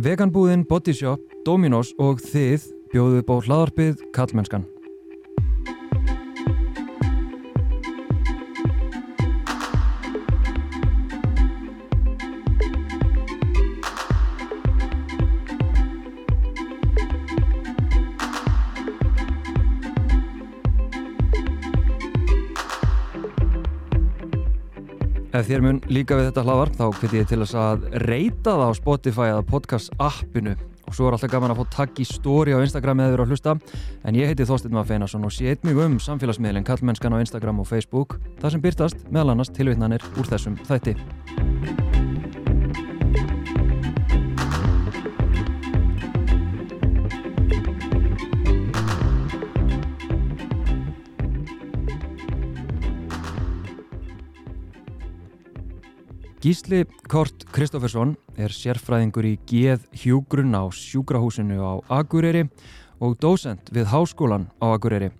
Veganbúðin, Bodyshop, Dominos og þið bjóðu bá hlaðarpið Kallmennskan. Ef þér mun líka við þetta hlaðvarp þá hviti ég til þess að reyta það á Spotify eða podcast appinu og svo er alltaf gaman að fá takk í stóri á Instagram eða vera að hlusta en ég heiti Þorstin Maffeinarsson og sé einnig um samfélagsmiðlinn Kallmennskan á Instagram og Facebook þar sem byrtast meðal annars tilvittnanir úr þessum þætti. Gísli Kort Kristófersson er sérfræðingur í geð hjúgrunn á sjúkrahúsinu á Akureyri og dósent við Háskólan á Akureyri.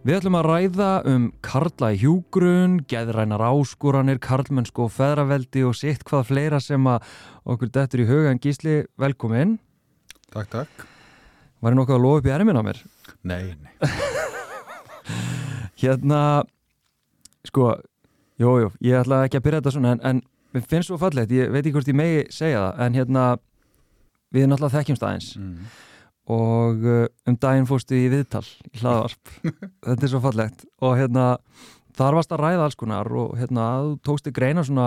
Við ætlum að ræða um karla í hjúgrunn, geðrænar áskúranir, karlmennsko og feðraveldi og sitt hvað fleira sem að okkur dettur í huga en Gísli, velkomin. Takk, takk. Var ég nokkuð að lofa upp í erminn á mér? Nei, nei. Hérna, sko, jújú, jú, ég ætla ekki að byrja þetta svona en, en mér finnst svo fallegt, ég veit ekki hvort ég megi segja það, en hérna við erum alltaf þekkjumst aðeins. Mm. og uh, um daginn fórstu í viðtal í hlaðvarp, þetta er svo fallegt. Og hérna þar varst að ræða alls konar og hérna þú tókst í greina svona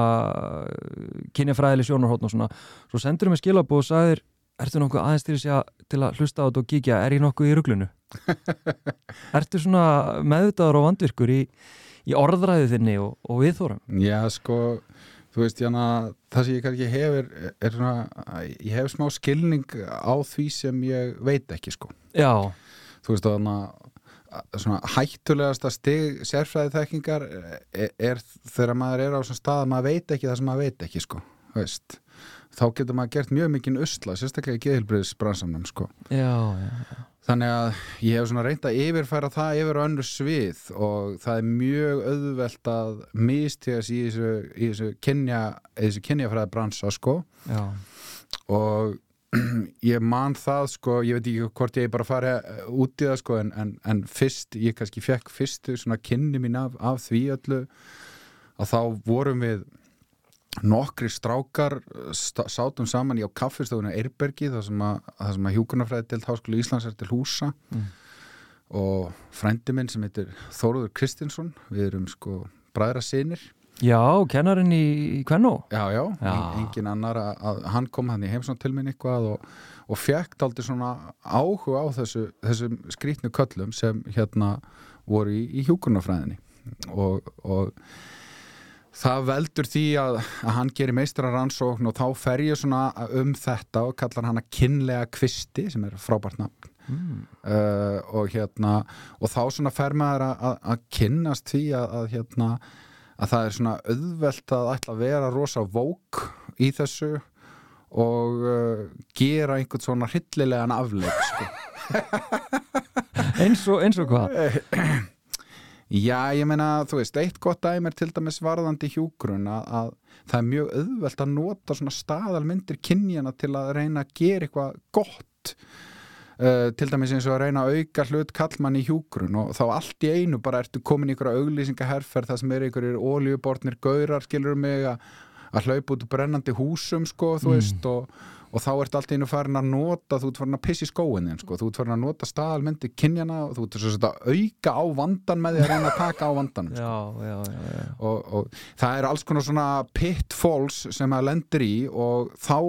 kynjafræðileg sjónarhóttn og svona. Svo sendur mér skilabóð og sagðir ertu nokkuð aðeins til, að, til að hlusta á þetta og kíkja? Er ég nokkuð í ruglunu ertu svona meðvitaður og vandvirkur í, í orðræðu þinni og, og viðþórum Já, sko, þú veist, jana, það sem ég kannski hef er, er svona, ég hef smá skilning á því sem ég veit ekki, sko. já, Þú veist, þannig að svona hættulegasta stig sérfræði þekkingar er, er þegar maður er á svona stað að maður veit ekki það sem maður veit ekki, sko, þú veist. Þá getur maður gert mjög mikinn usla, sérstaklega í geðilbriðsbransamnum, sko. Þannig að ég hef svona reynd að yfirfæra það yfir á önnur svið og það er mjög auðvelt að mistíðast í þessu, í þessu kynja, þessu kynjafræði bransa sko. Já, og ég man það sko, ég veit ekki hvort ég bara fari út í það sko en, en, en fyrst, ég kannski fekk fyrstu kynni mín af, af því öllu að þá vorum við nokkri strákar sta- sátum saman í á kaffistofuna Eirbergi þar sem að, að hjúkunarfræði til Háskóla Íslands er til húsa Mm. og frændi minn sem heitir Þóruður Kristinsson við erum sko bræðra sinir já, kennarinn í, Kvennó já, já, Já. En, engin annar að, að hann kom hann í heimsókn til minn eitthvað og, og fekk daldi svona áhuga á þessu, þessum skrýtnu köllum sem hérna voru í, í hjúkunarfræðinni og, og það veldur því að, að hann gerir meistararannsókn og þá fer ég svona um þetta og kallar hann að kynlega kvisti sem er frábært nafn mm. uh, og hérna og þá svona fer maður að, að, að kynnast því að, að hérna að það er svona auðvelt að ætla að vera rosa vók í þessu og uh, gera einhvern svona hryllilegan afleik sko. eins og, eins og hvað Já, ég meina, þú veist, eitt gott dæmi er til dæmis varðandi hjúgrun að, að það er mjög auðvelt að nota svona staðalmyndir kynjana til að reyna að gera eitthvað gott uh, til dæmis eins og að reyna að auka hlut kallmann í hjúgrun og þá allt í einu bara ertu komin í einhverja auglýsingaherferð það sem eru einhverjir ólíubortnir gaurar skilur mig að að hlaupa út brennandi húsum sko, þú Mm. veist og, og þá ert allt einu farin að nota þú ert farin að pissi skóin þinn sko, þú ert farin að nota staðalmyndi kynjana og þú ert að auka á vandan með því að reyna að taka á vandan sko. já, já, já, og, og það er alls konar svona pitfalls sem maður lendir í og þá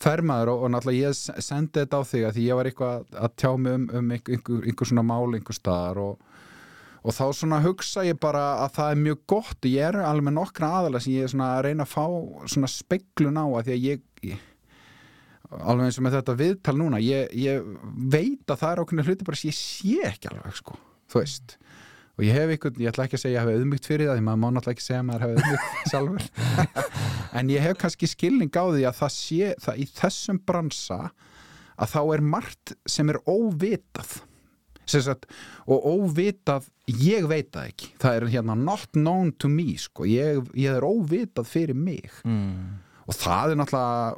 fer maður og, og náttúrulega ég sendi þetta á þig að því ég var eitthvað að tjá mig um, um einhver, einhver, svona mál einhver staðar og, og þá svona hugsa ég bara að það er mjög gott. Ég er alveg nokkra aðalega sem ég er svona að reyna að fá svona speglun á að því að ég alveg eins og með þetta viðtal núna ég, ég veit að það er okkur hluti bara sem ég sé ekki alveg sko, þú veist. Og ég hef ykkur, ég ætla ekki að segja að ég hef auðmygt fyrir það því maður má náttúrulega ekki segja að maður hef auðmygt sjálfur. En ég hef kannski skilning á því að það sé það í þessum bransa að þá er margt sem er óvitað. Sem sagt, og óvitað ég veit það ekki. Það er hérna not known to me sko. ég, ég er óvitað fyrir mig. Mm. og það er náttúrulega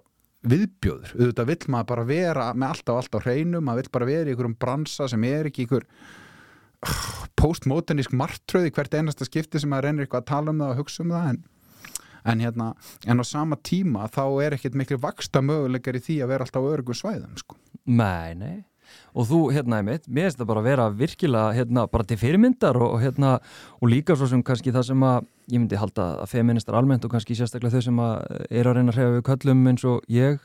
viðbjóður auðvitað vill maður bara vera með alltaf alltaf hreinu, maður vill bara vera í einhverjum bransa sem er ekki einhver postmodernísk martröði hvert einasta skipti sem maður reynir eitthvað að tala um það og hugsa um það en, en hérna, en á sama tíma þá er ekkert miklu vaksta möguleikar í því að vera alltaf á örgum svæðum sko. Nei, nei og þú, hérna, einmitt, mér finnst það bara að vera virkilega, hérna, bara til fyrirmyndar og, hérna, og líka svo sem kannski það sem að, ég myndi halda að feministar almennt og kannski sérstaklega þau sem að er að reyna að hrefa við köllum eins og ég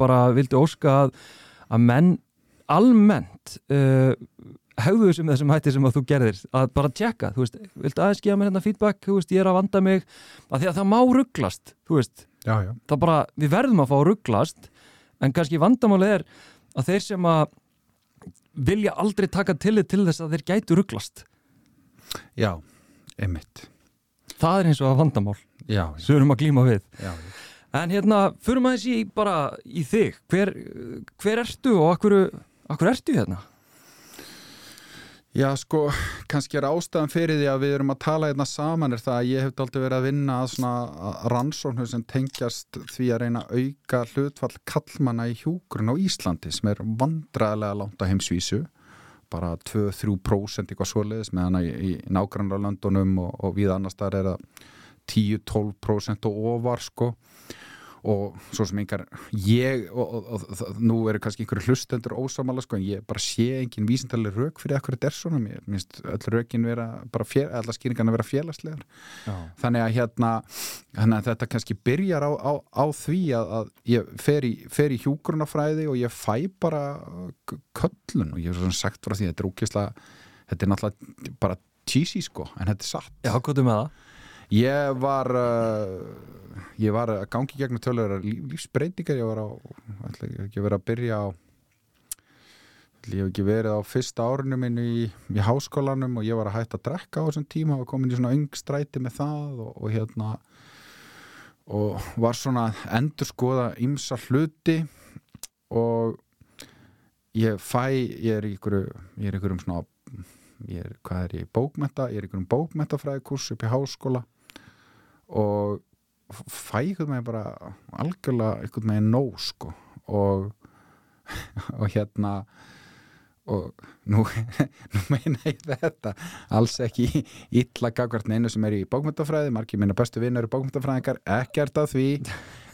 bara vildi óska að, að menn almennt uh, hegðu þessum þessum hætti sem að þú gerðir. Að bara tjekka, þú veist, viltu aðeins gefa mér hérna feedback, þú veist, ég er að vanda mig. Að því að það má rugglast, þú veist. Já, já. það bara, við verðum að fá rugglast en kannski vandamálið er að þeir sem að vilja aldrei taka tillit til þess að þeir gætu rugglast. Já, einmitt. Það er eins og að vandamál já, sem við erum að glíma við. Já, en hérna, fyrir maður þessi bara í þig. Hver, hver ertu og akkur, akkur ertu hérna? Já, sko, kannski er ástæðan fyrir því að við erum að tala einna saman er það að ég hef aldrei verið að vinna að svona rannsóknu sem tengjast því að reyna að auka hlutfall kallmanna í hjúgrun á Íslandi sem er vandræðilega langt á heimsvísu bara 2-3% eitthvað svoleiðis meðan í, í nágrannarlöndunum og, og við annars þar er það 10-12% og ofar sko og svo sem einhver ég og, og, og, og nú eru kannski einhverju hlustendur ósámála sko en ég bara sé engin vísindalega rauk fyrir akkur þetta er svona mér minnst öll raukin vera bara fél, alla skýringarna vera félagslegar Já. þannig að hérna þannig að þetta kannski byrjar á, á, á því að, að ég fer í, fer í hjúgrunafræði og ég fæ bara köllun og ég hef svona sagt frá því þetta er úkislega þetta er náttúrulega bara cheesy sko en þetta er satt Já, hvað er með það? Ég var uh, ég var að gangi gegnum tölur lífsbreytingar, ég var á ætla ekki verið að byrja á ég hef ekki verið á fyrsta árunum minn í, í háskólanum og ég var að hætta að drekka á þessum tíma og komin í svona öngstræti með það og, og hérna og var svona endur skoða ymsa hluti og ég fæ, ég er í ykkur ég er í ykkur um svona ég er, hvað er ég, bókmenta, ég er í ykkur um bókmentafræðikurs upp í háskóla og fæ ykkur með bara algjörlega ykkur með nóg sko. Og, og hérna og nú, nú meina ég þetta. Alls ekki illa gagvart neinu sem er í bókmyndafræði margir minna bestu vinnar eru bókmyndafræðingar ekkert af því.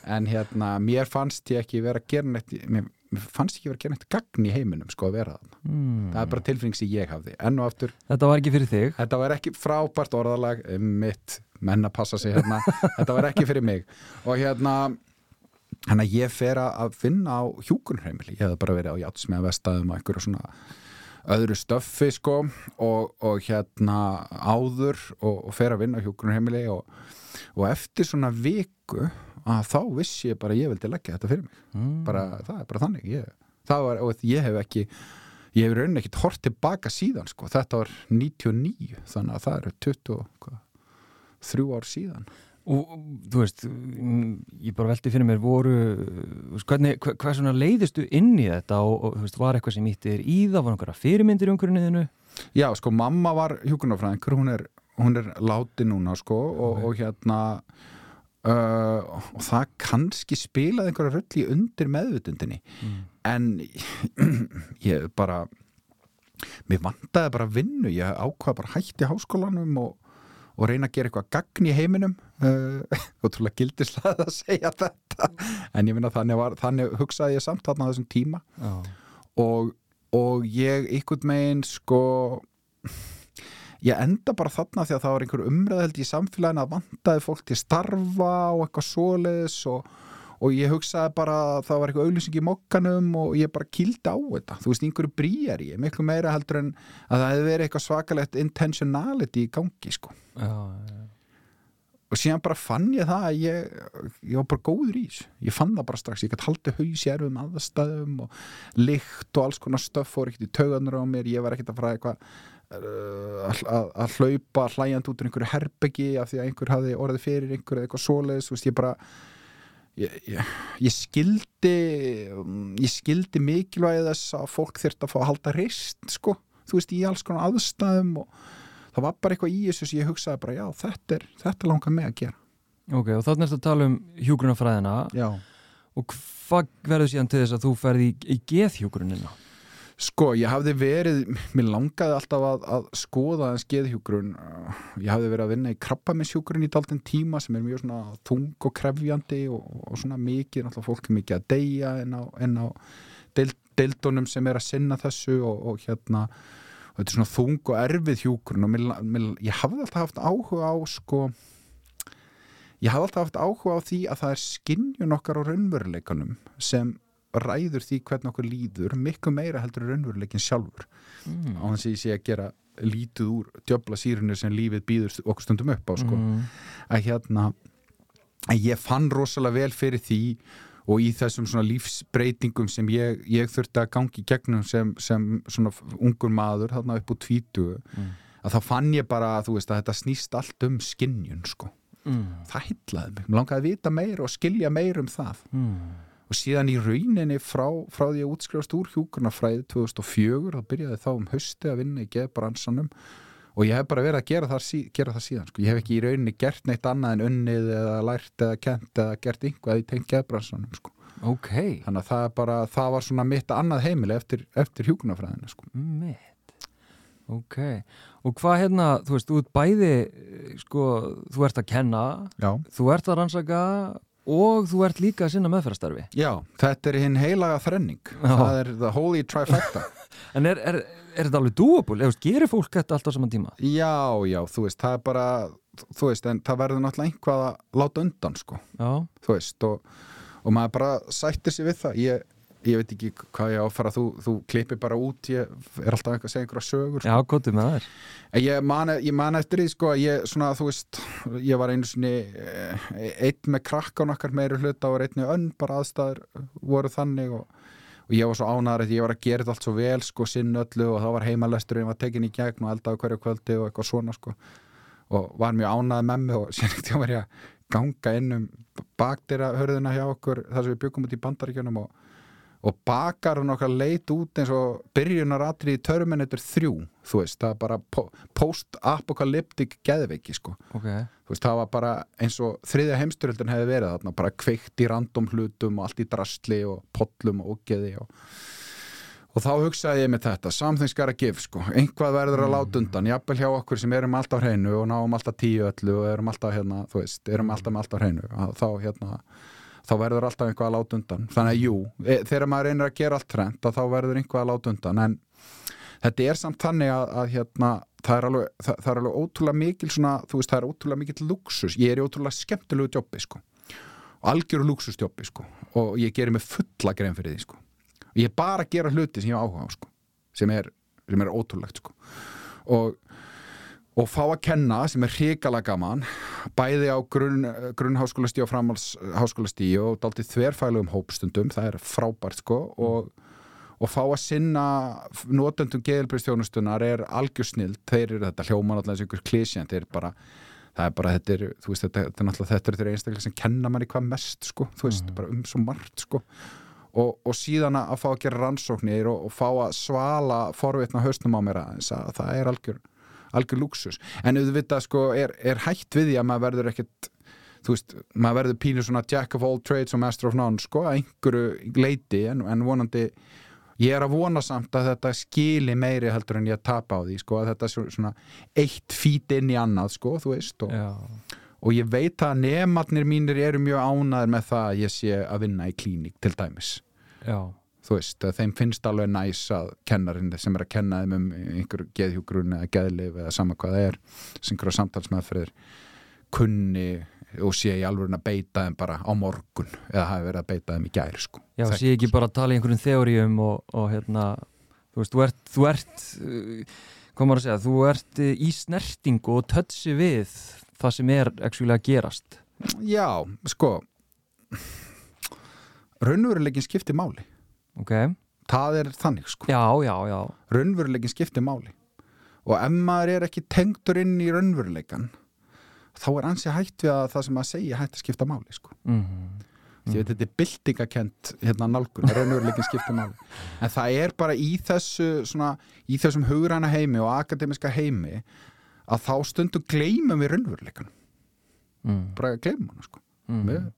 En hérna mér fannst ég ekki vera að gera neitt mér fannst ekki vera að gera neitt gagn í heiminum sko að vera þannig Hmm. það er bara tilfinning sem ég hafði. Enn og aftur, Þetta var ekki fyrir þig? Þetta var ekki frábært orðalag mitt, menn að passa sig hérna. Þetta var ekki fyrir mig. Og hérna að ég fer að finna á hjúkunheimili, ég hef bara verið á játsmega vestæðum og einhverju svona öðru stöffi sko og, og hérna áður og, og fer að vinna á hjúkunheimili og, og eftir svona viku að þá vissi ég bara ég vildi leggja þetta fyrir mig, mm. bara, það er bara þannig. Ég, var, og ég hef ekki ég hef raunin ekkert hort tilbaka síðan sko, þetta var 99 þannig að það eru 23 ár síðan. Og þú veist, ég bara veldi fyrir mér voru, hvernig, hva- hvað svona leiðistu inn í þetta? Og, og veist, var eitthvað sem ítti þér í það, var einhverja fyrirmyndir í einhverju niðinu? Já, sko, mamma var hjúkunarfræðingur, hún er, hún er láti núna, sko, og, og hérna uh, og það kannski spilaði einhverja röll í undir meðvutundinni Mm. en ég bara mér vantaði bara vinnu, ég ákvaði bara hætti háskólanum og, og reyna að gera eitthvað gagn í heiminum. Uh, og trúlega gildislega að segja þetta. En ég minna þannig, var, þannig hugsaði ég samt þarna á þessum tíma. Já. og, og ég ykkur megin sko ég enda bara þarna því að það var einhver umræðheld í samfélaginu að vantaði fólk til starfa og eitthvað svoleiðis og, og ég hugsaði bara að það var eitthvað auglýsing í mokkanum og ég bara kýldi á þetta. Þú veist, einhverju brýjar ég, miklu meira heldur en að það hefði verið eitthvað svakalegt intentionality í gangi sko. Já, já, og síðan bara fann ég það að ég, ég var bara góður í þessu. Ég fann það bara strax, ég gæti haldið haus í erfum aðstæðum og lykt og alls konar stöff fór ekkert í tauganur á mér. Ég var ekkert að fara eitthvað uh, að, hlaupa hlæjand út úr einhverju herbeggi af því að einhver hafði orðið fyrir einhver eða eitthvað svoleiðis, veist, ég bara ég, ég, ég skildi ég skildi mikilvægi þess að fólk þyrft að fá að halda reist sko, þú veist, í alls konar aðstæðum og það var bara eitthvað í þessu sem ég hugsaði bara, já, þetta er, þetta langar mig að gera. Ok, og þannig ertu að tala um hjúgrunafræðina Já, og hvað verður síðan til þess að þú ferði í, í geðhjógrunina? Sko, ég hafði verið, mér langaði alltaf að, að skoða en skeðhjúgrun ég hafði verið að vinna í krabbamishjúgrun í daldinn tíma sem er mjög svona þung og krefjandi og, og svona mikið náttúrulega fólk er mikið að deyja en á, en á deild, deildunum sem er að sinna þessu og, og hérna og þetta er svona þung og erfið hjúgrun og mér, mér, ég hafði alltaf haft áhuga á sko ég hafði alltaf haft áhuga á því að það er skinnjun okkar á raunveruleikanum sem ræður því hvernig okkur líður miklu meira heldur raunveruleikin sjálfur Mm. á þess að ég sé að gera lítið úr djöbla sírinu sem lífið býður okkur stundum upp á sko. Mm. að hérna að ég fann rosalega vel fyrir því og í þessum svona lífsbreytingum sem ég, ég þurfti að gangi gegnum sem, sem svona ungur maður þarna upp úr tvítu Mm. að þá fann ég bara þú veist, að þetta snýst allt um skinnjun sko. Mm. það hillaði mig, mér langaði að vita meira og skilja meira um það Mm. og síðan í rauninni frá, frá því að útskrifast úr hjúkurnafræði 2004 þá byrjaði þá um hausti að vinna í geðbransanum og ég hef bara verið að gera það, sí, gera það síðan sko. ég hef ekki í rauninni gert neitt annað en unnið eða lært eða kent eða gert einhvað í tengt geðbransanum sko. Ok, þannig að það, bara, það var svona mitt annað heimili eftir, eftir hjúkurnafræðina sko. mitt Ok, og hvað hérna þú veist, ert bæði sko, þú ert að kenna já. þú ert að rannsaka og þú ert líka að sinna meðferðastarfi já, þetta er hinn heilaga þrenning Já. það er the holy trifecta En er, er, er þetta alveg veist, Gerir fólk þetta alltaf saman tíma? já, já, þú veist, það er bara þú veist, en það verður náttúrulega einhvað að láta undan sko. Já, þú veist og, og maður bara sættir sér við það. Ég, ég veit ekki hvað ég á að fara þú, þú klippir bara út, ég er alltaf eitthvað að segja einhverja sögur já, sko. kóttu með þær. En ég man, ég man eftir því sko að ég svona þú veist, ég var einu sinni eh, einn með krakkan okkar meiri hluta og einni önn bara aðstæður voru þannig og, og ég var svo ánæður að ég var að gera þetta allt svo vel sko sinn öllu og þá var heimalesturinn var tekin í gegn og eldaði hverju kvöldi og eitthvað svona sko. Og var mjög ánæði með mig og sér ekkert ég var ég að ganga inn um bakdýra hörðina hjá okkur þar sem við byggum út í bandaríkjunum og, og bakarinn okkar leit út eins og byrjunaratri í Terminator 3 þú veist, það er bara po post-apokalyptik geðveiki sko. Ok, þú veist, það var bara eins og þriðja heimstyrjöldin hefði verið þarna, bara kveikt í random hlutum og allt í drastli og pollum og ógeði og, og þá hugsaði ég með þetta, something's gotta give sko, einhvað verður að láta undan jafnvel hjá okkur sem erum alltaf hreinu og náum alltaf tíu öllu og erum alltaf hérna, þú veist, erum alltaf með alltaf hreinu að þá hérna þá verður alltaf einhvað að láta undan þannig að jú, e, þegar maður reynir að gera allt trend þá verður einhvað að láta undan en þetta er samt þannig að, að hérna, það, er alveg, það, það er alveg ótrúlega mikil svona, þú veist, það er ótrúlega mikil luxus ég er í ótrúlega skemmtilegu jobbi sko. algjöru luxusjobbi sko. og ég gerir mig fulla grein fyrir því sko. og ég er bara að gera hluti sem ég áhuga á sko. sem, er, sem er ótrúlegt sko. og og fá að kenna sem er hrikalega gaman bæði á grunn, grunnháskólastíu og framhaldsháskólastíu og dálítið þverfælugum hópstundum, það er frábært sko og, og fá að sinna notendum geðilbristjónustunar er algjörsnild, þeir eru þetta hljóman alltaf eins og ykkur klísjan, þeir eru bara það er bara, þetta er, þú veist, þetta, þetta er náttúrulega þetta eru þeir einstaklega sem kenna manni hvað mest sko, þú veist, bara um svo margt sko. Og, og síðan að fá að gera rannsóknir og, og fá að svala forvitna hausnum á mér aðeins að það er algjör algjör luxus, en auðvitað sko er, er hætt við því að maður verður ekkert þú veist, maður verður pínur svona jack of all trades og master of none sko að einhverju leiti en, en vonandi ég er að vona samt að þetta skili meiri heldur en ég að tapa á því sko að þetta er svona eitt fít inn í annað sko, þú veist og, og ég veit að nematnir mínir eru mjög ánæður með það að ég sé að vinna í klínik til dæmis. Já þú veist, að þeim finnst alveg næs að kennarinn sem er að kenna þeim um einhver geðhjúgrun eða geðlif eða sama hvað það er sem einhverja samtalsmeðferðir kunni og sé í alveg að beita þeim bara á morgun eða hafi verið að beita þeim í gær sko. Já, Þekkt, sé ekki bara að tala í einhverjum þeoríum og, og hérna, þú veist, þú ert, þú ert uh, hvað maður að segja, þú ert uh, í snertingu og tötsi við það sem er actually að gerast. Já, sko raunveruleikin skiptir máli Ok, það er þannig sko. Já, já, já, raunveruleikin skiptir máli. Og ef maður er ekki tengdur inn í raunveruleikan þá er ansi hætt við að það sem maður segja hætt að skipta máli sko. Mm því að þetta er byltingakent hérna nálgun, raunveruleikin skiptir máli. En það er bara í þessu svona, í þessum hugræna heimi og akademiska heimi að þá stundum gleymum við raunveruleikan mm. bara gleymum hana sko. Mm.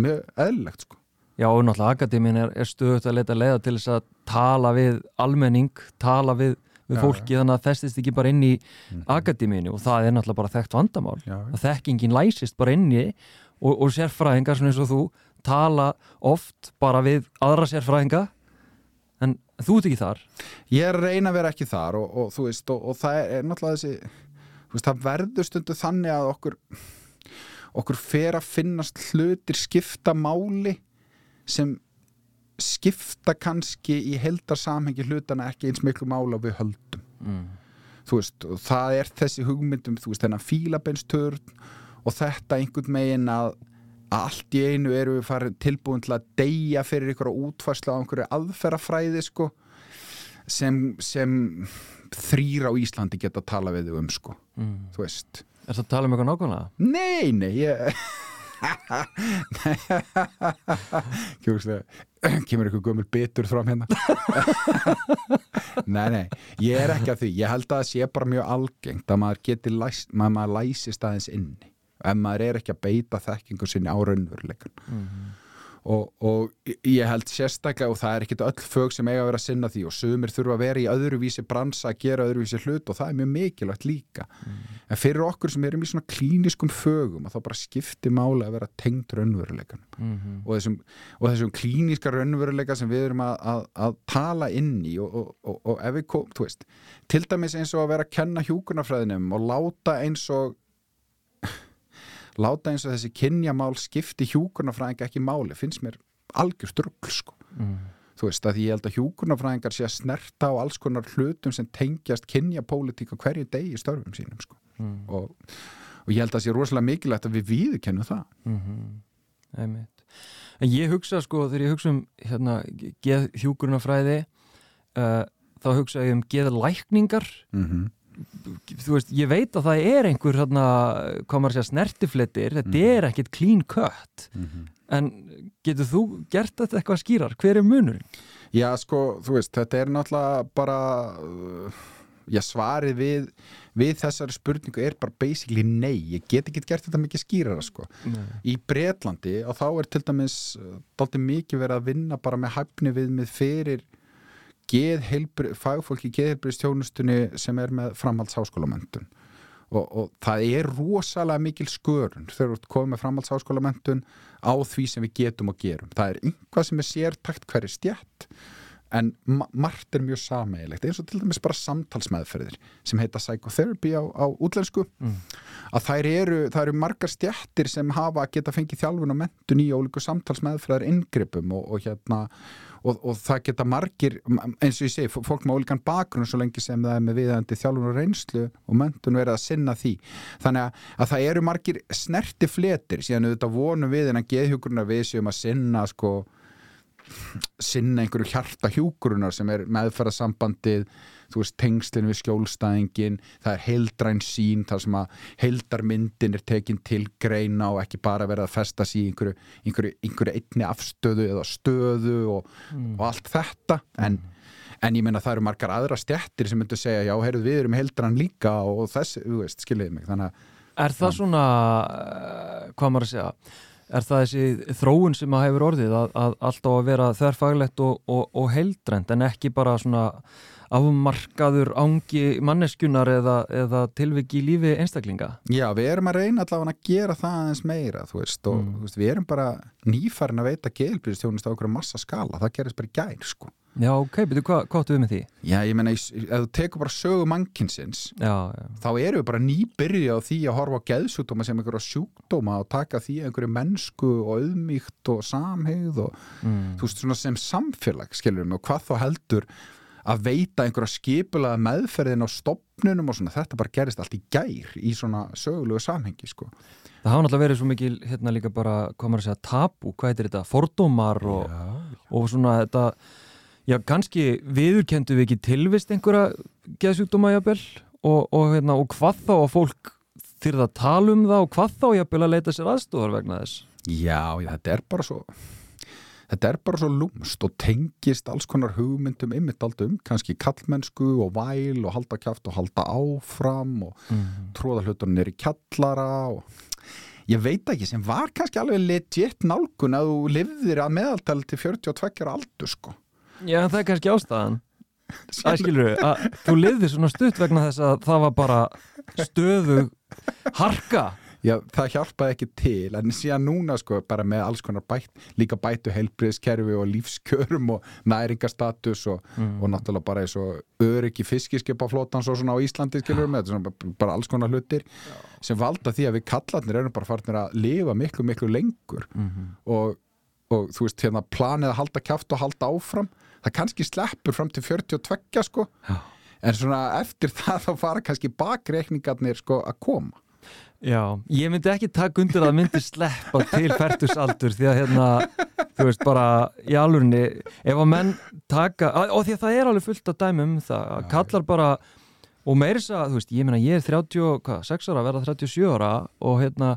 mjög eðlilegt sko Já, og náttúrulega akadémin er, er stöðut að leita leiða til þess að tala við almenning, tala við, við Já, fólki þannig að festist ekki bara inn í Mhm. akadéminu og það er náttúrulega bara þekkt vandamál. Já, að þekkingin læsist bara inn í og, og sérfræðingar svona eins og þú tala oft bara við aðra sérfræðinga en þú ert ekki þar. Ég er reyna að vera ekki þar og, og þú veist, og, og það er, er náttúrulega þessi veist, það verður stundu þannig að okkur okkur fer að finnast hlutir skipta máli sem skipta kannski í heldarsamhengi hlutana ekki eins miklu mála við höldum mm. þú veist, og það er þessi hugmyndum, þú veist, þennan fílabeinstörn og þetta einhvern megin að, allt í einu eru við farið tilbúin til að deyja fyrir ykkur útfærslu á einhverju aðferðafræði sko, sem, sem þrýr á Íslandi geta að tala við um sko, Mm. þú veist Er það að tala um eitthvað nákvæmlega? Nei, nei, ég kemur eitthvað gömul bitur fram hérna? Nei, nei, ég er ekki að því. Ég held að það sé bara mjög algengt að maður geti læst, maður, maður læsist aðeins inni. Ef maður er ekki að beita þekkingu sinni á raunveruleikan Mm. Og, og ég held sérstaklega og það er ekkit öll fög sem eiga að vera að sinna því og sumir þurfa að vera í öðruvísi bransa að gera öðruvísi hlut og það er mjög mikilvægt líka. En fyrir okkur sem erum í svona klíniskum fögum að þá bara skipti máli að vera tengt raunveruleikan Mm og þessum, og þessum klíniska raunveruleika sem við erum að, að, að tala inn í og, og, og, og ef við kom, þú veist til dæmis eins og að vera að kenna hjúkunarfræðinum og láta eins og láta eins og þessi kynjamál skipti hjúkunarfræðinga ekki máli finnst mér algjör strugl sko Mm. þú veist að ég held að hjúkunarfræðingar sé að snerta á alls konar hlutum sem tengjast kynjapólitík á hverju degi í störfum sínum sko Mm. og, og ég held að það sé rosalega mikilvægt að við viðkennum það Mm Einmitt. En ég hugsa sko, þegar ég hugsa um hérna, geð hjúkurunafræði uh, þá hugsa ég um geðlækningar mm -hmm. Þú veist, ég veit að það er einhver hérna, hvað maður segja, snertifletir þetta Mhm. er ekkit clean cut en getur þú gert þetta eitthvað skýrar? Hver er munurinn? Já, sko, þú veist, þetta er náttúrulega bara uh, já, svarið við, við þessari spurningu er bara basically nei, ég get ekki gert þetta mikið skýrara, sko. Í Bretlandi og þá er til dæmis uh, dálítið mikið verið að vinna bara með hæfni viðmið fyrir geðheilbri, fagfólki í geðheilbriðstjónustunni sem er með framhaldsháskólamöntun. Og, og það er rosalega mikil skörun þegar ert komið með framhaldsháskólamöntun á því sem við getum og gerum. Það er einhvað sem er sértakt hverju stjætt en ma margt er mjög sameigilegt eins og til dæmis bara samtalsmeðferðir sem heita psychotherapy á, á útlensku Mm. að þær eru, það eru margar stjættir sem hafa geta fengið þjálfun og mentun í ólíku samtalsmeðferðar inngripum og, og hérna og, og það geta margir, eins og ég segi fólk með ólíkan bakgrunn svo lengi sem það er með viðandi þjálfun og reynslu og mentun verið að sinna því þannig að, að það eru margir snerti fletir síðan auðvitað vonum við en að geðhjúkurinn við séum að sinna sko sinna einhverju hjarta hjúkurunar sem er meðferðasambandið þú veist, tengslinn við skjólstæðingin það er heildræn sín þar sem að heildarmyndin er tekin til greina og ekki bara verið að festa sig í einhverju, einhverju, einhverju einni afstöðu eða stöðu og, Mm. og allt þetta. En, en ég meina það eru margar aðra stjættir sem myndu segja, já, heyrðu, við erum heildræn líka og þessi, þú veist, skiljiði mig. Þannig að Er það svona, uh, hvað maður að segja, er það þessi þróun sem að hefur orðið að, að alltaf að vera þverfaglegt og, og, og heildrænt en ekki bara svona afmarkaður ángi manneskjunar eða, eða tilviki í lífi einstaklinga? Já, við erum að reyna allavega að gera það aðeins meira, þú veist, og Mm. þú veist, við erum bara nýfærin að veita geðilbyrðistjónust á okkur massa skala, það gerist bara í gær, sko. Já, ok, betur, hvað, áttu við með því? Já, ég meina, ef þú tekur bara sögu mannkinsins, þá erum við bara nýbyrja á því að horfa á geðsjúkdóma sem einhverja sjúkdóma og taka því einhverju mennsku og auðmíkt og samhegð og mm. þú veist, svona sem samfélag, skilur mig, og hvað þá heldur að veita einhverja skipulaða meðferðin á stopnunum og svona, þetta bara gerist allt í gær í svona sögulegu samhengi, sko. Það hafa náttúrulega verið svo mikil, hérna líka bara, hvað maður að segja, tabu, hvað heitir þetta, fordómar og, og svona þetta, já, kannski viðurkendu við ekki tilvist einhverja geðsjúkdóma jafnvel? Og, og, hérna, og hvað þá að fólk þyrða að tala um það og hvað þá jafnvel að leita sér aðstofar vegna þess. Já, já, þetta er bara svo þetta er bara svo lúmst og tengist alls konar hugmyndum ymmit aldum, kannski kallmennsku og væl og halda kjáft og halda áfram og Mm. tróða hlutunum nýri kjallara og ég veit ekki, sem var kannski alveg legit nálgun að þú lifðir að meðaltali til 42 ára aldur sko. Já, það er kannski ástæðan. Það skilur við, að þú lifði svona stutt vegna þess að það var bara stöðu harka Já, það hjálpaði ekki til en síðan núna sko bara með alls konar bætt líka bættu heilbriðskerfi og lífskjörum og næringastatus og, Mm. og náttúrulega bara eins og öryggi fiskiskipaflótans og svona á Íslandi skilur með þetta svona bara- alls konar hlutir sem valda því að við kallarnir erum bara farnir að lifa miklu miklu lengur Mhm. og, og þú veist hérna planið að halda kjáft og halda áfram það kannski sleppur fram til 42 sko Já. en svona eftir það þá fara kannski bakreikningarnir sko að koma Já, ég myndi ekki taka undir að myndi sleppa til færtusaldur því að hérna, þú veist bara í alvörinni, ef að menn taka, og því að það er alveg fullt að dæmi um það, að kallar bara og meiris að, þú veist, ég meina ég er 36 ára, verða 37 ára og hérna,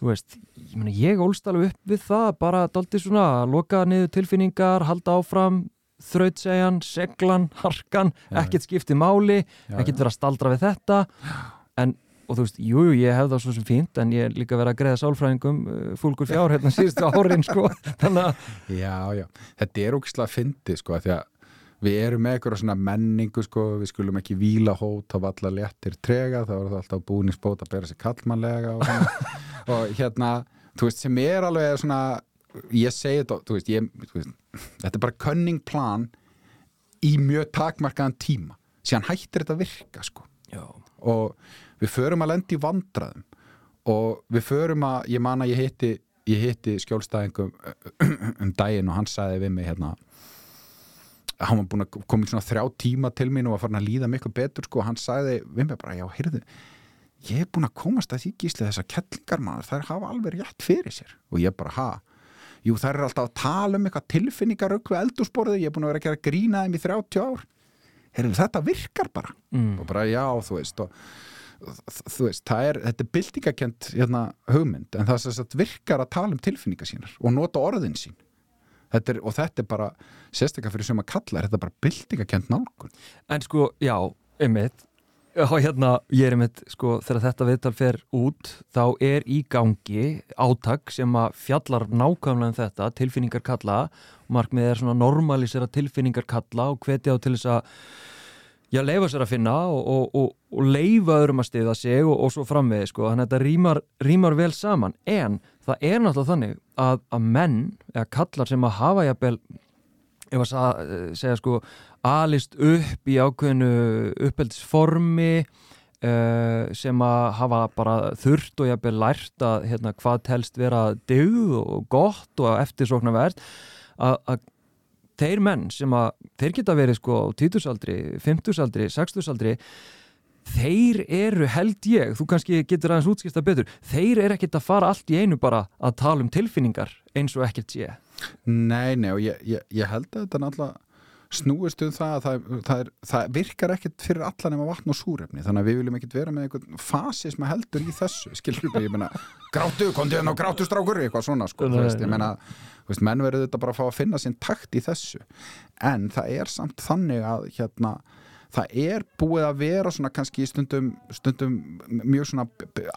þú veist ég meina ég ólst alveg upp við það bara daldi svona, loka niður tilfinningar halda áfram, þrautsegjan seglan, harkan, Já, ekkert skipti máli, Já, ekkert vera staldra við þetta en, og þú veist, jújú, jú, ég hef það svo sem fínt en ég er líka verið að greiða sálfræðingum uh, fúlgur fjár hérna síðustu árin sko, þannig að Já, já, þetta er ógislega fyndið sko, því að við erum með eitthvað svona menningu sko, við skulum ekki víla hót á valla léttir trega, þá er það alltaf búningsbót að bera sig kallmannlega og, svona. og hérna, þú veist, sem er alveg svona, ég segi þetta þú veist, ég, þú veist, þetta er bara cunning plan í mjög takmarkaðan tíma, síðan hættir þetta virka sko, við förum að lenda í vandraðum og við förum að, ég man að ég hitti ég hitti skjólstæðingum um daginn og hann sagði við mig hérna hann var búin að koma í svona þrjá tíma til mín og var farin að líða miklu betur sko. Og hann sagði við mig bara, já, heyrðu ég er búin að komast að því gísli þessar kettlingar maður, þær hafa alveg rétt fyrir sér. Og ég bara, ha? Jú, þær eru alltaf að tala um eitthvað tilfinningarökk við eldúsborðið, ég er búin að vera að gera grína þeim í 30 ár, heyrðu, þetta virkar bara. Mm. og bara já, þú veist og þú veist, það er, þetta er byltingakent hérna, hugmynd, en það sagt virkar að tala um tilfinningar sínar og nota orðin sín. Þetta er, og þetta er bara sérstaklega fyrir sem að kalla er þetta bara byltingakent nálgun. En sko, já, einmitt. Hérna, ég er einmitt, sko þegar þetta viðtal fer út, þá er í gangi átak sem að fjallar nákvæmlega um þetta, tilfinningar kalla markmið er svona normalisera tilfinningar kalla og hvetja á til þess að já, leifa sér að finna og, og, og, leifa öðrum að stiða sig og, og svo framvegi, sko, þannig að þetta rýmar, rýmar vel saman, en það er náttúrulega þannig að, að menn eða kallar sem að hafa jafnvel ef að sa, segja sko alist upp í ákveðinu uppeldisformi uh, sem að hafa bara þurft og jafnvel lært að hérna, hvað telst vera dygð og gott og eftirsóknarvert að, að þeir menn sem að þeir geta verið sko á títusaldri, fymtusaldri, sextusaldri þeir eru held ég, þú kannski getur aðeins útskista betur, þeir eru ekkert að fara allt í einu bara að tala um tilfinningar eins og ekkert sé. Nei, nei, og ég, ég, ég held að þetta náttúrulega snúist um það að það, það, er, það virkar ekkert fyrir alla nema vatn og súrefni þannig að við viljum ekkert vera með einhvern fasism heldur í þessu, skilur við, ég meina grátu, komdu hérna og grátu strákur eitthvað svona, sko, þú veist, ég meina þú veist, menn verður þetta bara að fá að finna sinn takt í þessu, en það er samt þannig að hérna það er búið að vera svona kannski stundum, stundum mjög svona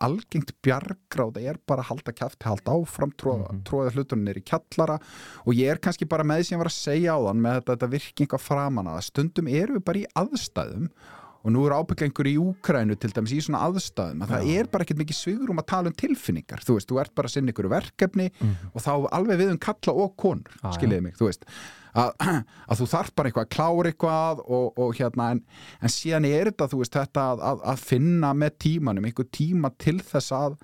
algengt bjargráð. Er bara að halda kæfti, halda áfram tróða, mm -hmm. hlutunir í kjallara. Og ég er kannski bara með því sem ég var að segja á þann með þetta, þetta virki eitthvað framan að stundum erum við bara í aðstæðum og nú er ábygglengur í Úkrænu til dæmis í svona aðstæðum að það er bara ekkert mikið svigurum að tala um tilfinningar. Þú veist, þú ert bara að sinna ykkur verkefni og þá alveg við um kalla og konur Ah, já. skiljiði mig, þú veist. Að, að þú þarf bara eitthvað að klára eitthvað og, og hérna, en, en síðan er þetta þú veist, þetta að, að, að finna með tímanum, einhver tíma til þess að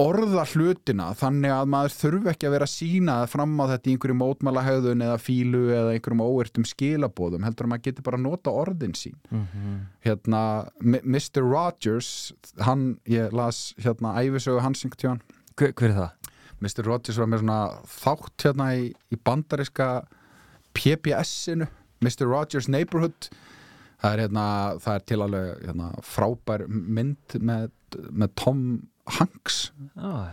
orða hlutina þannig að maður þurfi ekki að vera að sína fram á þetta í einhverju mótmælahauðun eða fílu eða einhverjum óertum skilabóðum heldur að maður getur bara að nota orðin sín hérna M- Mr. Rogers hann, ég las hérna æfisögu hans einhvern tíðan Hver, hver er það? Mr. Rogers var með svona þátt hérna í, í bandariska PBS-inu Mr. Rogers Neighborhood það er, hérna, það er til alveg hérna, frábær mynd með, með Tom Hanks Ah,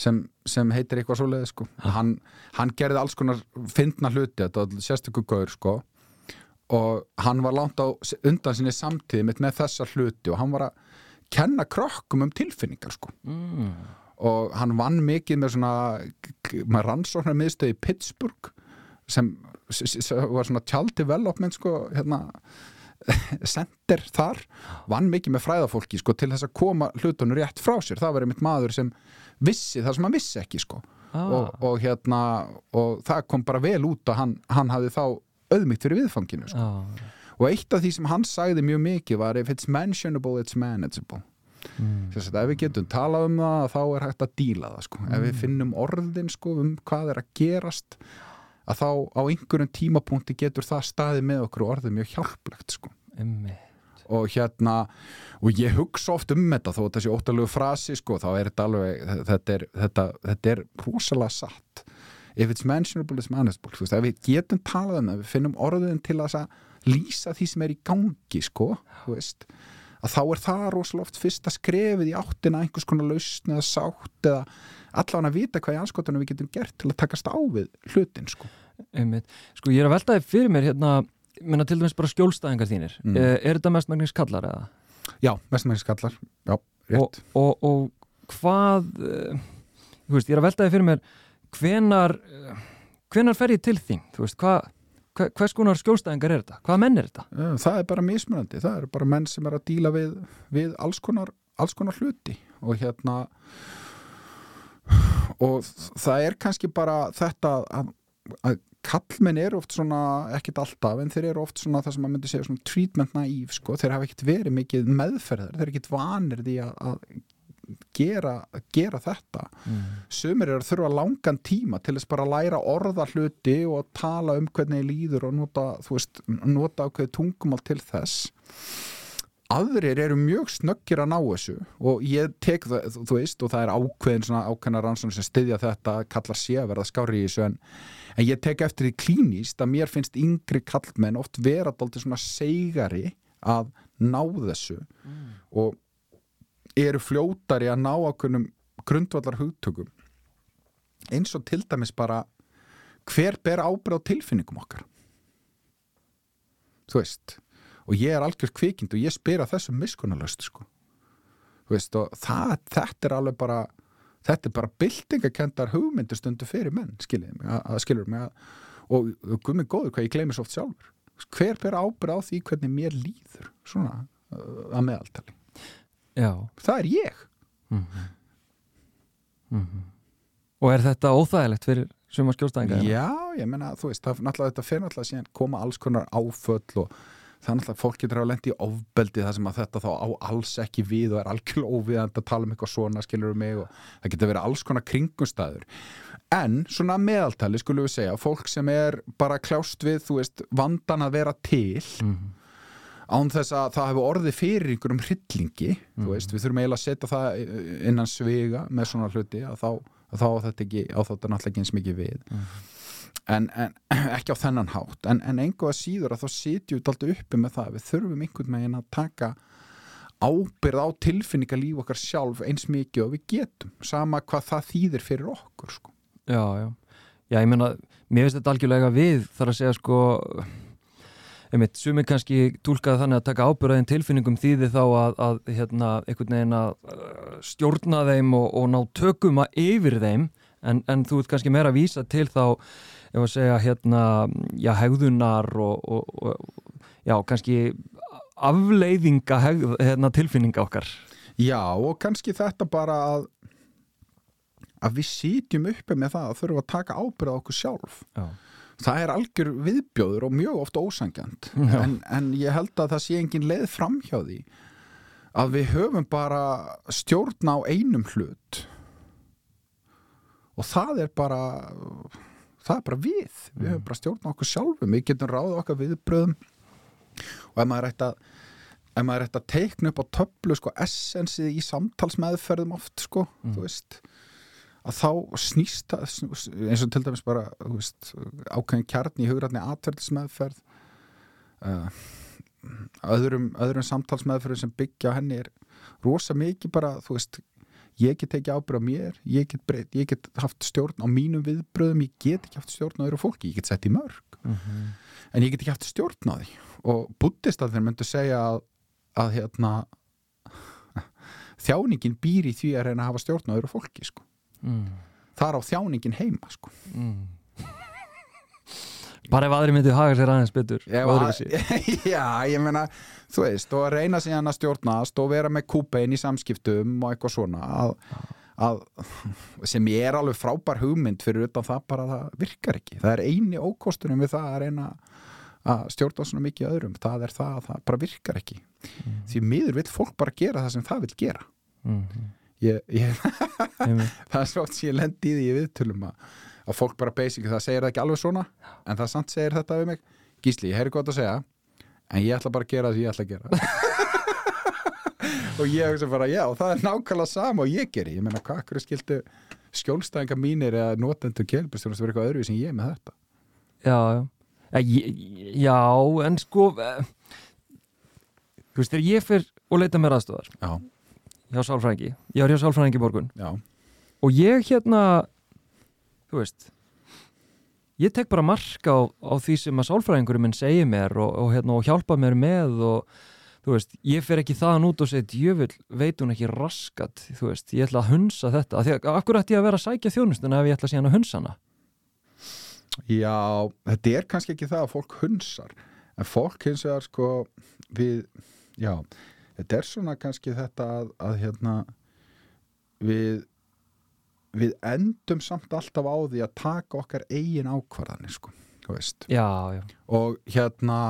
sem, sem heitir eitthvað svoleiði sko. hann, hann gerði alls konar fyndna hluti, þetta var sérstökur gaur sko. og hann var langt á undan sinni samtíði mitt með þessa hluti og hann var að kenna krökkum um tilfinningar sko mm. og hann vann mikið með svona með rannsóknar miðstöð í Pittsburgh sem, var svona child development sko hérna center þar vann mikið með fræðafólki sko, til þess að koma hlutunum rétt frá sér það var einmitt maður sem vissi það sem hann vissi ekki sko. ah, og, og, hérna, og það kom bara vel út að hann, hann hafði þá auðmygt fyrir viðfanginu sko. ah, og eitt af því sem hann sagði mjög mikið var if it's mentionable it's manageable mm, þess að ef við getum talað um það þá er hægt að díla það sko. ef við finnum orðin sko, um hvað er að gerast að þá á einhverjum tímapunkti getur það staðið með okkur og orðið mjög hjálplegt sko. og hérna og ég hugsa oft um þetta þó þetta sé óttalegu frasi sko, þá er þetta alveg þetta er, þetta, þetta er rosalega satt if it's mentionable it's manageable þú veist, við getum talað um það við finnum orðin til að lýsa því sem er í gangi sko, veist að þá er það rosalega oft fyrsta skrefið í áttina einhvers konar lausn eða sátt eða allan að vita hvað í anskotunum við getum gert til að takast á við hlutin sko. sko ég er að velta þið fyrir mér hérna, menna til dæmis bara skjólstæðingar þínir Mm. mm. er þetta mestmægnis kallar eða? Já, mestmæri skallar, já, og, rétt og, og hvað uh, ég, veist, ég er að velta þið fyrir mér hvenar hvenar fer ég til þín þú veist, hvað hva, hvers konar skjólstæðingar er þetta? Hvaða menn er þetta? Já, það er bara mismunandi, það eru bara menn sem er að díla við, við alls, konar, alls konar hluti og hérna og það er kannski bara þetta að, að kallmenn eru oft svona, ekkit alltaf en þeir eru oft svona það sem maður myndi segja svona treatment naív sko, þeir hafa ekkit verið mikið meðferðar, þeir eru ekkit vanir því að, að gera, gera þetta. Mm. sumir eru að þurfa langan tíma til þess bara að læra orða hluti og tala um hvernig líður og nota, þú veist, nota ákveði tungumál til þess aðrir eru mjög snöggir að ná þessu og ég tek það, þú- veist og það er ákveðin svona ákveðna rannsókn sem styðja þetta kallar sé að verða skári í þessu en, en ég tek eftir því klínist að mér finnst yngri kallmenn oft vera dálítið svona seigari að ná þessu og eru fljótari að ná ákveðnum grundvallar hugtökum eins og til dæmis bara hver ber ábyrð á tilfinningum okkar? Þú veist og ég er algjör kvikind og ég spyr að þessu miskunarlöst sko. Það, þetta er alveg bara þetta er bara byltingakendar hugmyndir stundu fyrir menn skiljið mig, að, að skilur mig að, og, gummi góður hvað ég gleymi svo oft sjálfur. Hver ber ábyrð á því hvernig mér líður svona að meðaltali? Já. Það er ég. Mm Og er þetta óþægilegt fyrir suma skjólstæðingar? Já, ég menna, þú veist, það, náttúrulega, þetta fer náttúrulega síðan koma alls konar áföll og er náttúrulega, fólk getur að lendi í ofbeldi þar sem að þetta þá á alls ekki við og er algjörlega óviðand að tala um eitthvað svona, skilur mig og það getur verið alls konar kringumstæður. En svona að meðaltali skulum við segja, fólk sem er bara kljást við, þú veist, vandan að vera til Mm. án þess að það hefur orðið fyrir einhverjum hryllingi, þú veist, við þurfum eiginlega að setja það innan svega með svona hluti að þá, að þá þetta ekki, á þetta náttúrulega ekki eins mikið við en, en ekki á þennan hátt en, en einhvað síður að þá sitjum við alltaf uppi með það, við þurfum einhvern veginn að taka ábyrð á tilfinningalíf okkar sjálf eins mikið og við getum, sama hvað það þýðir fyrir okkur sko. Já, já. Já, ég meina, mér finnst þetta algjörlega við þar að segja sko einmitt, sumir kannski túlkaði þannig að taka ábyrðaðin tilfinningum þýði þá að, að hérna, einhvern veginn að uh, stjórna þeim og, og ná tökum að yfir þeim en, en þú ert kannski meira að vísa til þá ef að segja hérna já, hegðunar og, og, og já, kannski afleiðinga hegð, hérna, tilfinninga okkar. Já, og kannski þetta bara að að við sitjum uppi með það að þurfum að taka ábyrð á okkur sjálf. Já, það er algjör viðbjóður og mjög oft ósangjant en, en ég held að það sé engin leið framhjá því að við höfum bara stjórn á einum hlut. Og það er bara það er bara við. Við höfum bara stjórn okkur sjálfum. Við getum ráðið okkar viðbröðum og ef maður ætti að ef maður ætti að teikna upp á töflu sko essensið í samtalsmeðferðum oft sko, þú veist að þá snýst það eins og til dæmis bara þú veist, ákveðin kjarni í hugrætni atverðismeðferð uh, öðrum, öðrum samtalsmeðferðum sem byggja henni er rosa mikið bara, þú veist ég get ekki ábyrð á mér, ég get, breyt, ég get haft stjórn á mínum viðbröðum ég get ekki haft stjórn á öðru fólki, ég get sett í mörg en ég get ekki haft stjórn á því og buddist að þeir myndu segja að, að hérna þjáningin býr í því að reyna að hafa stjórn á öðru fólki sko. mm. þar á þjáningin heima sko. Mm. Bara ef aðri myndi haga sér aðeins betur öðruvísi. já, ég meina þú veist, og að reyna síðan að stjórnast og vera með kúpein í samskiptum og eitthvað svona að, að, sem ég er alveg frábær hugmynd fyrir utan það bara að það virkar ekki. Það er eini ókostunum við það að reyna að stjórna svona mikið öðrum. Það er það að það bara virkar ekki. Því miður vill fólk bara gera það sem það vill gera. Mm. ég, ég, það er svo oft sem ég lendi í því í viðtölum að, að fólk bara basic það segir það ekki alveg svona en það samt segir þetta við mig. Gísli, ég heyri gott að segja en ég ætla bara að gera það sem ég ætla að gera. Og ég hugsa bara já, það er nákvæmlega sama og ég geri. Ég meina, hvað akkur skildu skjólstæðinga mínir eða notendur kelpustjónast verið eitthvað öðru sem ég er með þetta? Já, já. Eh, já, en sko eh, þú veist, þegar ég fyrr og leita mér aðstöðar já, hjá sálfræðingi, ég var hjá sálfræðingi í morgun. Já, og ég hérna þú veist ég tek bara marka á, á því sem að sálfræðingurinn minn segir mér og, og, hérna, og hjálpa mér með og þú veist, ég fer ekki þaðan út og segi djöfull, veit hún ekki raskat? Þú veist, ég ætla að hunsa þetta. Af að akkur ætti ég að vera að sækja þjónustuna ef ég ætla síðan að hunsa hana? Já þetta er kannski ekki það að fólk hunsar. En fólk hins vegar sko við, já þetta er svona kannski þetta að, að hérna við við endum samt alltaf á því að taka okkar eigin ákvarðanir sko, þú veist. Já, já, og hérna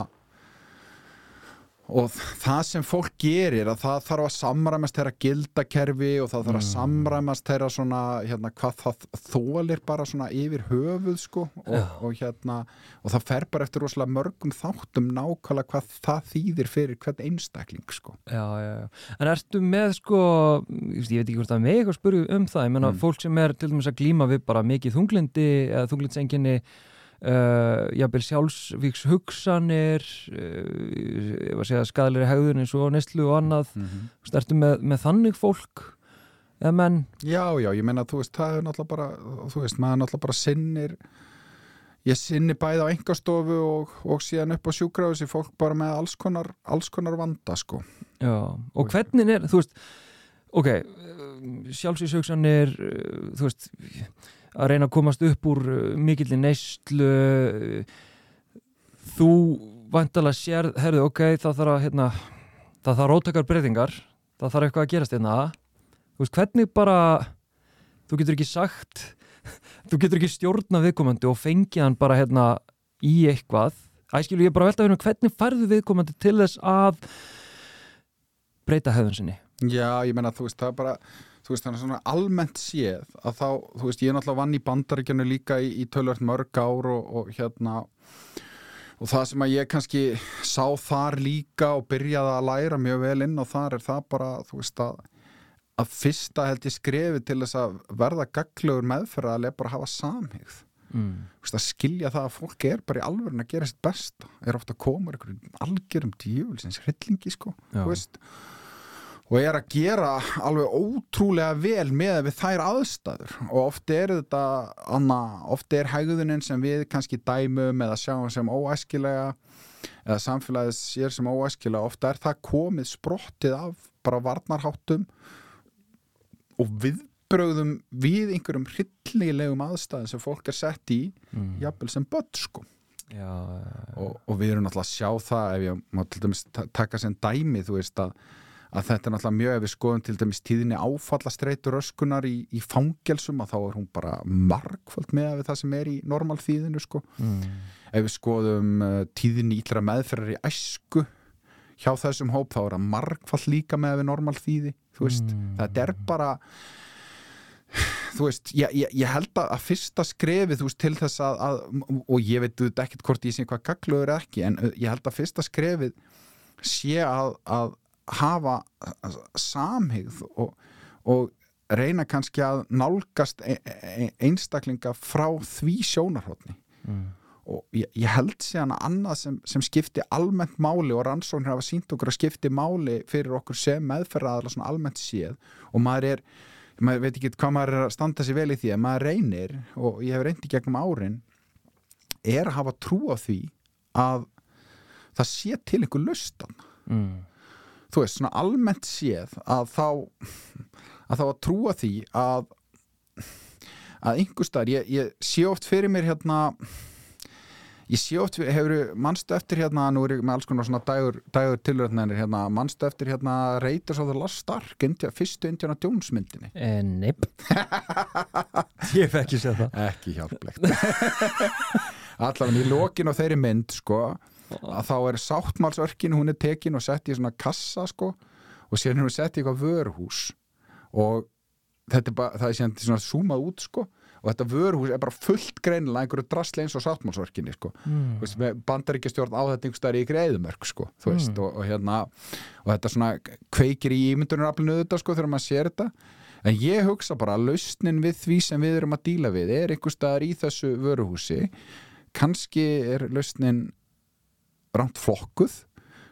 og það sem fólk gerir að það þarf að samræmast þeirra gildakerfi og það þarf að Mm. samræmast þeirra svona, hérna, hvað það þólir bara svona yfir höfuð sko og, og hérna og það fer bara eftir rosalega mörgum þáttum nákvæmlega hvað það þýðir fyrir hvern einstakling sko já, já, já. en ertu með sko ég veit ekki hvort það er mig að spyrja um það ég menna Mm. fólk sem er til dæmis að glíma við bara mikið þunglindi eða þunglindsenginni Uh, jafnvel sjálfsvíks hugsanir uh, ég var að segja skadalegri hegðun eins og neslu og annað. Mm -hmm. Ertu með, með þannig fólk eða menn? Já, já, ég meina, þú veist, það er náttúrulega bara þú veist, maður náttúrulega bara sinnir ég sinni bæði á engastofu og, og síðan upp á sjúkrafis fólk bara með alls konar, alls konar vanda, sko. Já, og hvernig er, þú veist ok, sjálfsvíkshugsanir þú veist að reyna að komast upp úr uh, mikilli neyslu uh, þú vantalega sér, herðu, ok, það þarf að hérna, það þarf rótakar breytingar það þarf eitthvað að gerast hérna. Þú veist, hvernig bara þú getur ekki sagt þú getur ekki stjórna viðkomandi og fengið hann bara hérna í eitthvað. Æskilu ég bara velta hérna, hvernig færðu viðkomandi til þess að breyta hefðun sinni? Já, ég meina, þú veist, það bara þú veist, þannig svona almennt séð að þá, þú veist, ég er náttúrulega vann í bandaríkjanu líka í, í tölvöld mörg ár og, og hérna og það sem að ég kannski sá þar líka og byrjaði að læra mjög vel inn og þar er það bara, þú veist, að að fyrsta held ég skrefi til þess að verða gaglögur meðferðal er bara að hafa samhigð mm. Veist, að skilja það að fólk er bara í alvörun að gera sitt besta. Er ofta að koma einhverjum algjörum djöfulsins hryllingi sko þú veist, og er að gera alveg ótrúlega vel með við þær aðstæður. Og oft er þetta anna, oft er hægðunin sem við kannski dæmum eða sjáum sem óæskilega eða samfélagið sér sem óæskilega ofta er það komið sprottið af bara varnarháttum og viðbrögðum við einhverjum hryllilegum aðstæðum sem fólk er sett í Mm. jafnvel sem börn sko. Já, og, og við erum náttúrulega að sjá það ef ég má til dæmis ta- taka sem dæmi þú veist að, að þetta er náttúrulega mjög ef við skoðum til dæmis tíðinni áfallastreitur öskunar í, í fangelsum að þá er hún bara margfald með við það sem er í normalþýðinu sko mm. ef við skoðum uh, tíðinni íllra meðferðar í æsku hjá þessum hóp þá er það margfald líka með við normalþýði þú veist, Mm. þetta er bara þú veist, ég, ég, ég held að að fyrsta skrefið, þú veist, til þess að, að og ég veit ekkert hvort ég sé hvað gaglögur er ekki, en uh, ég held að fyrsta skrefið sé að, að hafa samhigð og, og reyna kannski að nálgast e e einstaklinga frá því sjónarhóttni Mm. og ég, ég held síðan að annað sem, sem skipti almennt máli og rannsóknir hafa sínt okkur að skipti máli fyrir okkur sem meðferðaðala svona almennt séð og maður er maður veit ekki hvað maður er að standa sér vel í því en maður reynir og ég hef reyndi gegnum árin er að hafa trú á því að það sé til einhver lustan Mm. Þú veist, svona almennt séð að þá að þá að trúa því að að staðar, ég, ég sé oft fyrir mér hérna ég sé oft, hefur mannstu eftir hérna, nú er ég með alls konar svona dagur, dagur tilröðnænir hérna, mannstu eftir hérna Raiders of the Lost Ark, India, fyrstu Indiana Jones myndinni? Eh, Neip Ég fekk ekki sér það. Ekki hjálplegt. Allavega í lokin á þeirri mynd sko, að þá er sáttmálsörkin hún er tekin og sett í svona kassa sko, og síðan er hún sett í eitthvað vörhús og þetta er bara, það er síðan svona zoomað út sko og þetta vörhús er bara fullt greinilega einhverju drasli eins og sáttmálsörkinni sko mm. Bandaríkjastjórn á þetta einhver staðar í greiðumörk sko, Mm. og, og hérna og þetta svona kveikir í ímyndunaraflinu þetta sko þegar maður sér þetta en ég hugsa bara að lausnin við því sem við erum að díla við er einhver staðar í þessu vöruhúsi kannski er lausnin rámt flokkuð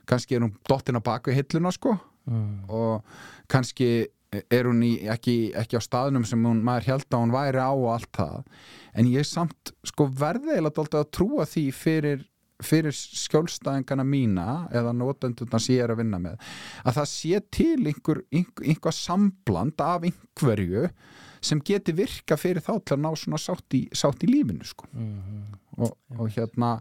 kannski er hún dottin á baku hilluna sko Mm. og kannski er hún í, ekki, ekki á staðnum sem hún, maður held að hún væri á og allt það en ég samt sko verði eiginlega dálítið að trúa því fyrir, fyrir skjólstæðingana mína eða notendurna sem ég er að vinna með að það sé til einhver, einhver, einhver sambland af einhverju sem geti virka fyrir þá til að ná svona sátt í, sátt í lífinu sko Mm. og, og hérna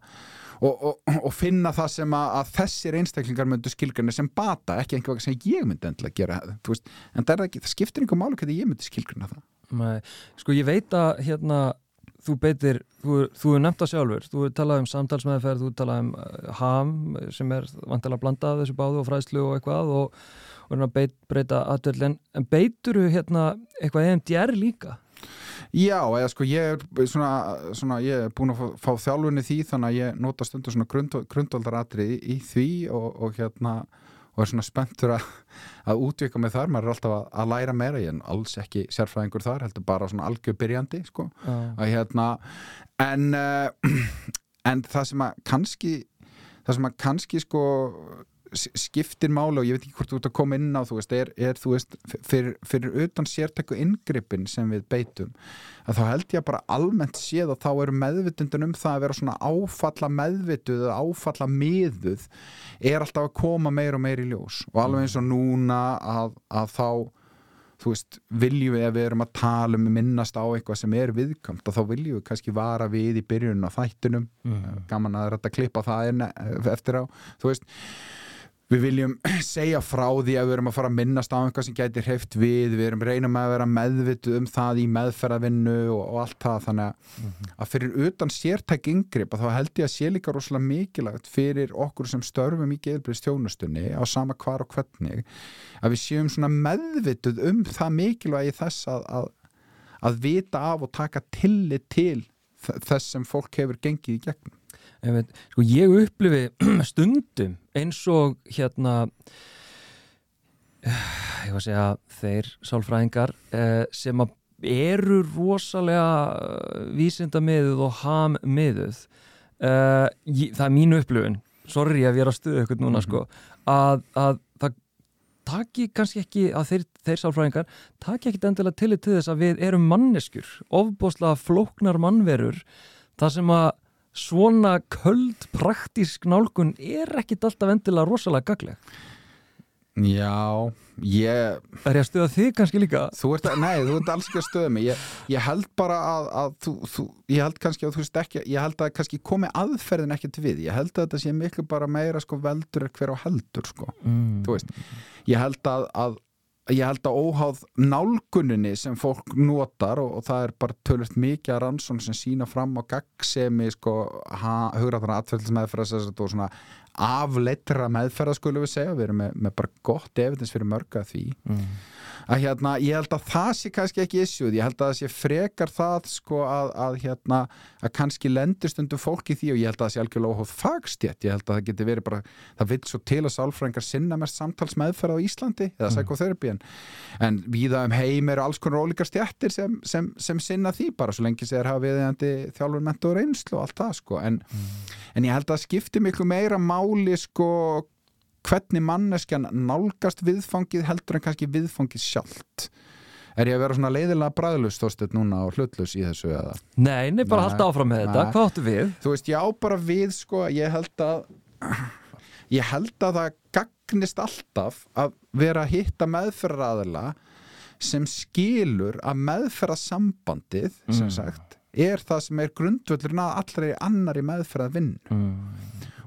og, og, og finna það sem að, að þessir einstaklingar myndu skilgrana sem bata ekki einhver sem ég myndi endilega gera veist, en það, ekki, það skiptir einhver máli hvernig ég myndi skilgrana það Nei, sko ég veit að hérna þú beitir, þú, þú er nefnt það sjálfur þú er talað um samtalsmeðferð, þú er talað um uh, ham sem er vantilega blandað þessu báðu og fræðslu og eitthvað og, og beit, breyta aðtöld en, en beitur þú hérna eitthvað EMDR líka? Já, eða sko ég er svona, svona ég er búin að fá, fá þjálfunni því þannig að ég nota stundur svona grundvaldaratriði í því og, og hérna og er svona spenntur að, að útvika með þar, maður er alltaf að, að læra meira. Ég er alls ekki sérfræðingur þar, heldur bara svona algjör byrjandi, sko. Að hérna en, uh, en það sem að kannski það sem að kannski sko skiptir máli og ég veit ekki hvort þú ert að koma inn á þú veist, er, er þú veist fyrir, fyrir utan sértæku inngrippin sem við beitum, að þá held ég bara almennt séð að þá eru meðvitundin um það að vera svona áfalla meðvituð eða áfalla miðuð er alltaf að koma meir og meir í ljós. Og alveg eins og núna að, að þá þú veist, viljum við að við erum að tala um minnast á eitthvað sem er viðkvæmt og þá viljum við kannski vara við í byrjunum á þættunum, mm. gaman að þetta klippa það inn eftir á, þú veist við viljum segja frá því að við erum að fara að minnast á eitthvað sem gæti hreift við, við erum reynum að vera meðvituð um það í meðferðavinnu og, og allt það, þannig að, að fyrir utan sértæk yngripp að þá held ég að sé líka rosalega mikilvægt fyrir okkur sem störfum í geðbreyðstjónustunni á sama hvar og hvernig að við séum svona meðvituð um það mikilvægi þess að, að, að vita af og taka tillit til þess sem fólk hefur gengið í gegnum Veit, sko ég upplifi stundum eins og hérna ég var að segja þeir sálfræðingar eh, sem eru rosalega eh, vísindamiðuð og hammiðuð. Eh, það er mín upplifun. Sorry að ég er að stuða ykkur núna Mhm. sko að, að það taki kannski ekki að þeir, þeir sálfræðingar taki ekki endilega tillit til þess að við erum manneskjur, ofbóðslega flóknar mannverur þar sem að svona köld praktísk nálgun er ekkit alltaf endilega rosalega gagleg. Já, ég Er ég að stuða þig kannski líka? Þú ert að, nei, þú ert alls ekki að stöða mig ég, ég held bara að, að þú, þú, ég held kannski að þú veist ekki ég held að kannski komi aðferðin ekkert við ég held að þetta sé miklu bara meira sko veldur er hver á heldur sko Mm. þú veist, ég held að, að ég held að óháð nálguninni sem fólk notar og, og það er bara tölvist mikið að rannsón sem sína fram á gaggsemi sko, hugræðana atfællismeðferðas og svona afleitra meðferða skulum við segja, við erum með, með bara gott evidens fyrir mörga því. Mm. að hérna, ég held að það sé kannski ekki issue, ég held að það sé frekar það sko að, að hérna að kannski lendist undir fólki því og ég held að það sé algjörlega óhóð fagstjætt, ég held að það geti verið bara, það vil svo til að sálfrængar sinna mest samtalsmeðferð á Íslandi eða psykotherapy en, en víða um heim eru alls konar ólíkar stjættir sem, sem, sem sinna því bara svo lengi sem þeir hafa viðeigandi þjálfur mentu og reynslu og allt það sko. En, en ég held að skipti miklu meira máli sko hvernig manneskjan nálgast viðfangið heldur en kannski viðfangið sjálft er ég að vera svona leiðilega bræðlust þóstuð núna og hlutlaus í þessu eða Nei, nei, bara Nei, halda áfram með þetta. Hvað áttu við? þú veist, já bara við sko, ég held að ég held að það gagnist alltaf að vera að hitta meðferðaraðila sem skilur að meðferðasambandið sem Mm. sagt er það sem er grundvöllurinn að allri annari meðferðað vinn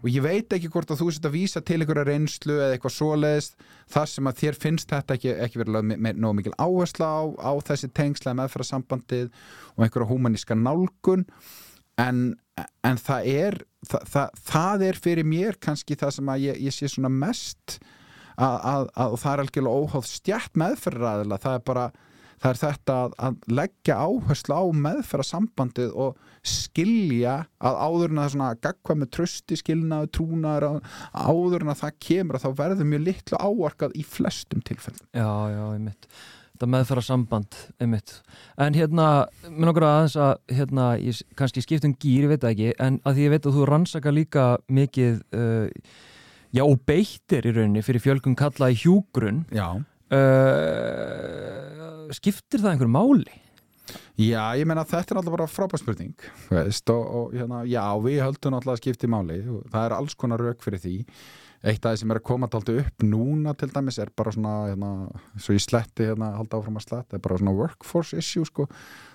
og ég veit ekki hvort að þú sett að vísa til einhverja reynslu eða eitthvað svoleiðist þar sem að þér finnst þetta ekki, ekki verið lögð með nóg mikil áhersla á, á þessi tengsla meðferðasambandið og einhverja húmaníska nálgun. En, en það er það, það, það er fyrir mér kannski það sem að ég, ég sé svona mest að, að, að það er algjörlega óháð stjætt meðferðaræðila það er bara það er þetta að, að leggja áherslu á meðferðasambandið og skilja að áður en að svona gagva með trösti skilnaðu trúnaður að áður en að það kemur að þá verður mjög litlu áarkað í flestum tilfellum. Já, já, einmitt. Þetta meðfæra samband, einmitt. En hérna, minn okkur aðeins að hérna, ég, kannski skiptum gýr, ég veit það ekki en að því ég veit að þú rannsaka líka mikið uh, já, og beittir í rauninni fyrir fjölgun kalla í hjúgrun Já, uh, skiptir það einhverju máli? Já, ég meina að þetta er alltaf bara frábær spurning veist, og, og hérna, já, við höldum alltaf að skipti máli það er alls konar rauk fyrir því eitt af því sem er að koma alltaf upp núna til dæmis er bara svona hérna, svo ég sletti hérna, halda áfram að sletta er bara svona workforce issue sko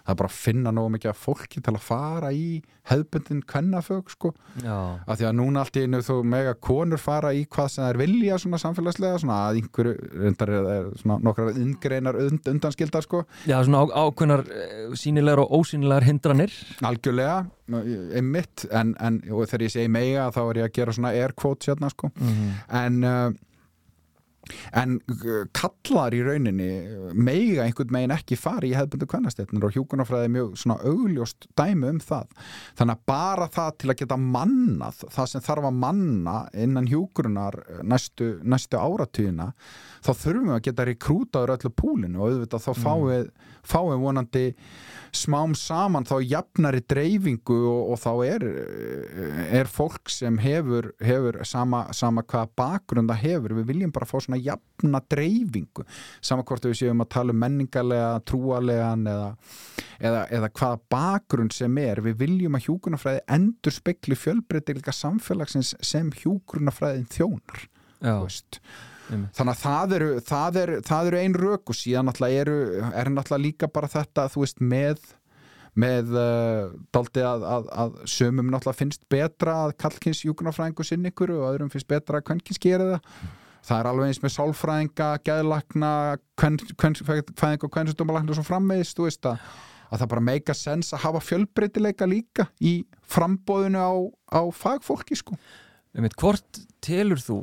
það er bara að finna nógu mikið af fólki til að fara í hefðbundin kvennafög sko. Já, af því að núna allt í einu þú mega konur fara í hvað sem þær vilja svona samfélagslega svona að einhverju, reyndar er, svona nokkrar inngreinar und, undanskildar sko. Já svona á, ákveðnar uh, sínilegar og ósýnilegar hindranir. Algjörlega, einmitt en, en þegar ég segi mega þá er ég að gera svona air quotes hérna sko. Mm. en uh, en kallar í rauninni meiga einhvern megin ekki fari í hefðbundu kvennastetnir og hjúkunarfræði er mjög svona augljóst dæmi um það. Þannig að bara það til að geta mannað það sem þarf að manna innan hjúkurunar næstu, næstu áratugina þá þurfum við að geta rekrútaður öllu púlinu og auðvitað þá fáið, fáið vonandi smám saman þá jafnari dreifingu og, og þá er, er fólk sem hefur, hefur sama, sama hvaða bakgrund það hefur, við viljum bara fá svona jafna dreifingu, sama hvort við séum að tala um menningarlega, trúarlegan eða, eða, eða hvaða bakgrund sem er, við viljum að hjúkunarfræði endur spekli fjölbreytilega samfélagsins sem hjúkunarfræðin þjónar, þannig að það eru, það eru, það eru ein rök og síðan eru, er náttúrulega líka bara þetta, þú veist, með með uh, daldi að, að, að sömum náttúrulega finnst betra að kallkins júkunarfræðingu sinn ykkur og öðrum finnst betra að kvenkins gera það það er alveg eins með sálfræðinga geðlakna, fæðing og kvennsutdómalakna og svo frammeðist þú veist að, að það bara meika sens að hafa fjölbreytileika líka í frambóðinu á, á fagfólki sko Einmitt, hvort telur þú,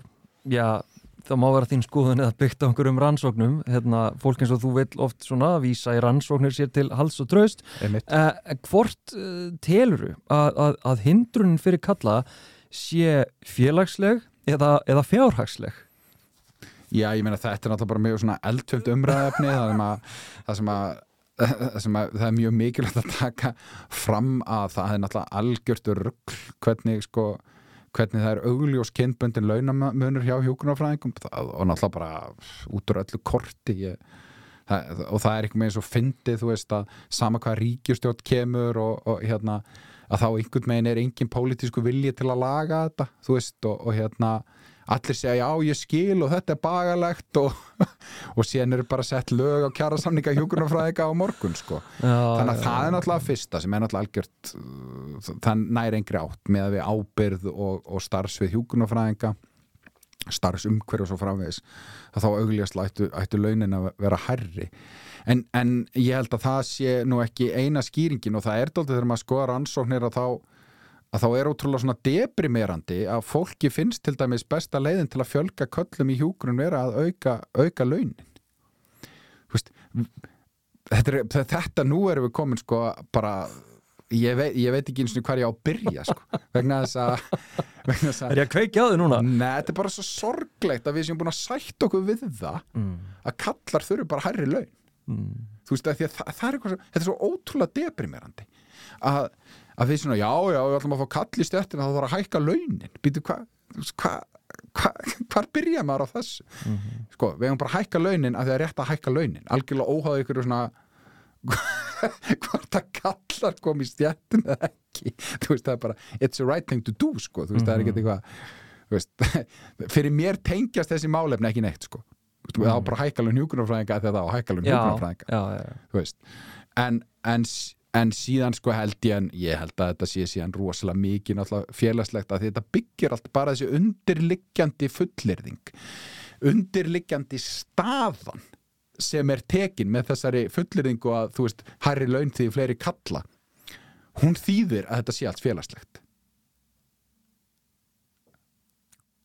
já, það má vera þín skoðun eða byggt á einhverjum rannsóknum, hérna, fólk eins og þú vill oft svona vísa í rannsóknir sér til hals og tröst, Einmitt. eh, hvort uh, telur þú að, að, að hindrunin fyrir kalla sé félagsleg eða, eða fjárhagsleg? Já, ég meina þetta er náttúrulega bara mjög svona eldtöld umræðefni það sem að, það er mjög mikilvægt að taka fram að það er náttúrulega algjört rugl hvernig sko hvernig það er augljós kynböndin launamunur hjá hjókunarfræðingum og náttúrulega bara út úr öllu korti ég, það, og það er einhvern veginn svo fyndið þú veist að sama hvað ríkjustjórn kemur og, og hérna að þá einhvern veginn er engin pólitísku vilji til að laga þetta þú veist og, og hérna allir segja já ég skil og þetta er bagalegt og, og síðan eru bara sett lög á kjara samninga hjúkurnarfræðika á morgun sko. Já, þannig að það er náttúrulega fyrsta sem er náttúrulega algjört uh, það næri engri átt með að við ábyrð og, og starfsvið hjúkurnarfræðinga starfsumhverju og svo framvegis að þá auglíðast ættu, ættu launin að vera herri en, en ég held að það sé nú ekki eina skýringin og það er dálítið þegar maður skoðar ansóknir að þá að þá er ótrúlega svona deprimerandi að fólki finnst til dæmis besta leiðin til að fjölga köllum í hjúgrun vera að auka, auka launin veist, þetta, er, þetta nú erum við komin sko bara ég veit, ég veit ekki eins og hvað ég á að byrja sko, vegna þess að vegna þess að Er ég að kveikja á þig núna? Nei, þetta er bara svo sorglegt að við séum búin að sætta okkur við það Mm. að kallar þurfi bara hærri laun Mm. þú veist að, að það, það er eitthvað þetta er svo ótrúlega deprimerandi að, að við svona, já, já, við ætlum að fá kall í stjættina þá þarf að hækka launin. Býtu, hvað hva, hva, hvar byrja maður á þessu? Mhm. sko, við hefum bara að hækka launin að það er rétt að hækka launin. Algjörlega óháðu ykkur svona hvort að kallar kom í stjættin eða ekki. Þú veist, það er bara, it's the right thing to do sko, þú veist, það er Mhm. ekki eitthvað Þú veist, fyrir mér tengjast þessi málefni ekki neitt sko. Þú veist, það var bara hækkalun hjúkunarfræðinga það en, síðan sko held ég en ég held að þetta sé síðan rosalega mikið náttúrulega félagslegt að þetta byggir allt bara þessi undirliggjandi fullirðing undirliggjandi staðan sem er tekin með þessari fullirðingu að þú veist, hærri laun því fleiri kalla. Hún þýðir að þetta sé allt félagslegt.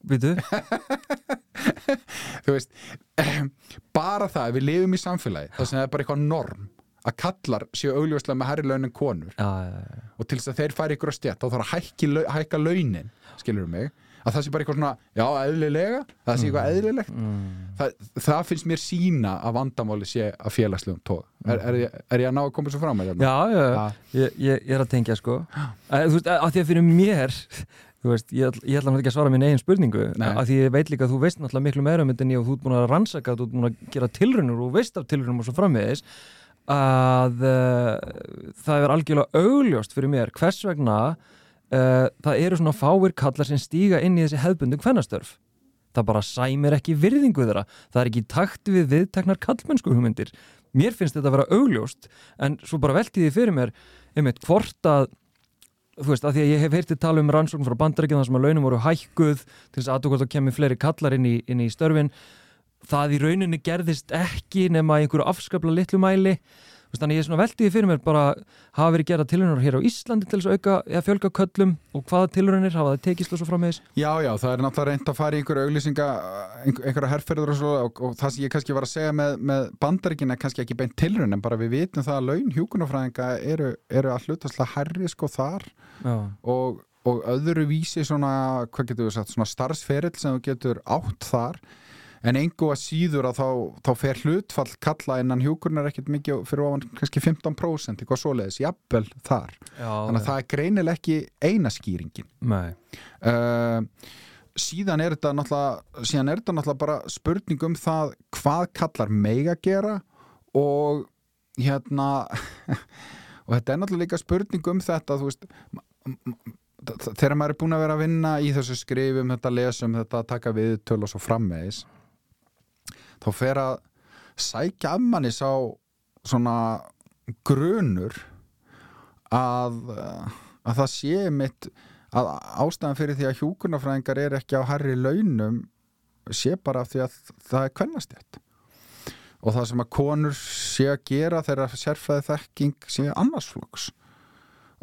Vitu? þú veist bara það, við lifum í samfélagi þar sem það er bara eitthvað norm að kallar séu augljóslega með hærri laun en konur. Já, já, já, og til þess að þeir færi ykkur á stjætt þá þarf að hækka launin skilur mig, að það sé bara eitthvað svona já, eðlilega, það sé eitthvað eðlilegt. mm. það, það finnst mér sína að vandamáli sé að félagslegum tóð er, er, er ég að ná að koma svo fram með já, já, já. Ég, ég, er að tengja sko. Að, Þú veist, að því að fyrir mér Þú veist, ég, ég ætla náttúrulega ekki að svara minn eigin spurningu. Nei. að því ég veit líka að þú veist náttúrulega miklu meira um þetta en ég og þú ert búin að rannsaka, þú ert búin að gera tilraunur og veist af tilraunum og svo framvegis að uh, það er algjörlega augljóst fyrir mér hvers vegna uh, það eru svona fáir kallar sem stíga inn í þessi hefðbundum kvennastörf. Það bara sæmir ekki virðingu þeirra. Það er ekki takt við viðteknar kallmennsku hugmyndir. Mér finnst þetta að vera augljóst en svo bara velti því fyrir mér einmitt hvort að þú veist, að því að ég hef heyrtið tala um rannsókn frá bandarækjum þar sem að launum voru hækkuð til þess að aðtökvæmt að kemur fleiri kallar inn í, inn í störfin það í rauninni gerðist ekki nema einhverju afskapla litlu mæli. Þannig ég er svona veltiði fyrir mér bara hafa verið gerða tilraunar hér á Íslandi til þess að auka eða fjölga köllum og hvaða tilraunir hafa það tekist og svo frammeðis Já, já, það er náttúrulega reynd að fara í einhverju auglýsinga einhver, einhverja herrferður og svo og, og það sem ég kannski var að segja með, með bandaríkin er kannski ekki beint tilraun en bara við vitum það að laun hjúkunarfræðinga eru, eru að hlutastlega herri sko þar. Og, og öðru vísi svona, hvað getur við sagt, svona starfsferill sem þú getur átt þar en engu að síður að þá, þá fer hlutfall kalla innan hjúkurnar ekkert mikið fyrir ofan kannski 15% eitthvað svoleiðis, jafnvel þar. Já, þannig að það er greinileg ekki eina skýringin. Uh, síðan er þetta náttúrulega síðan er þetta náttúrulega bara spurning um það hvað kallar mega gera og hérna og þetta er náttúrulega líka spurning um þetta þú veist þegar maður er búin að vera að vinna í þessu skrifum þetta lesum, þetta að taka við töl og svo frammeðis þá fer að sækja af manni sá svona grunur að, að það sé mitt að ástæðan fyrir því að hjúkunarfræðingar er ekki á herri launum sé bara af því að það er kvennastjætt og það sem að konur sé að gera þeirra sérfæði þekking sé annarsflokks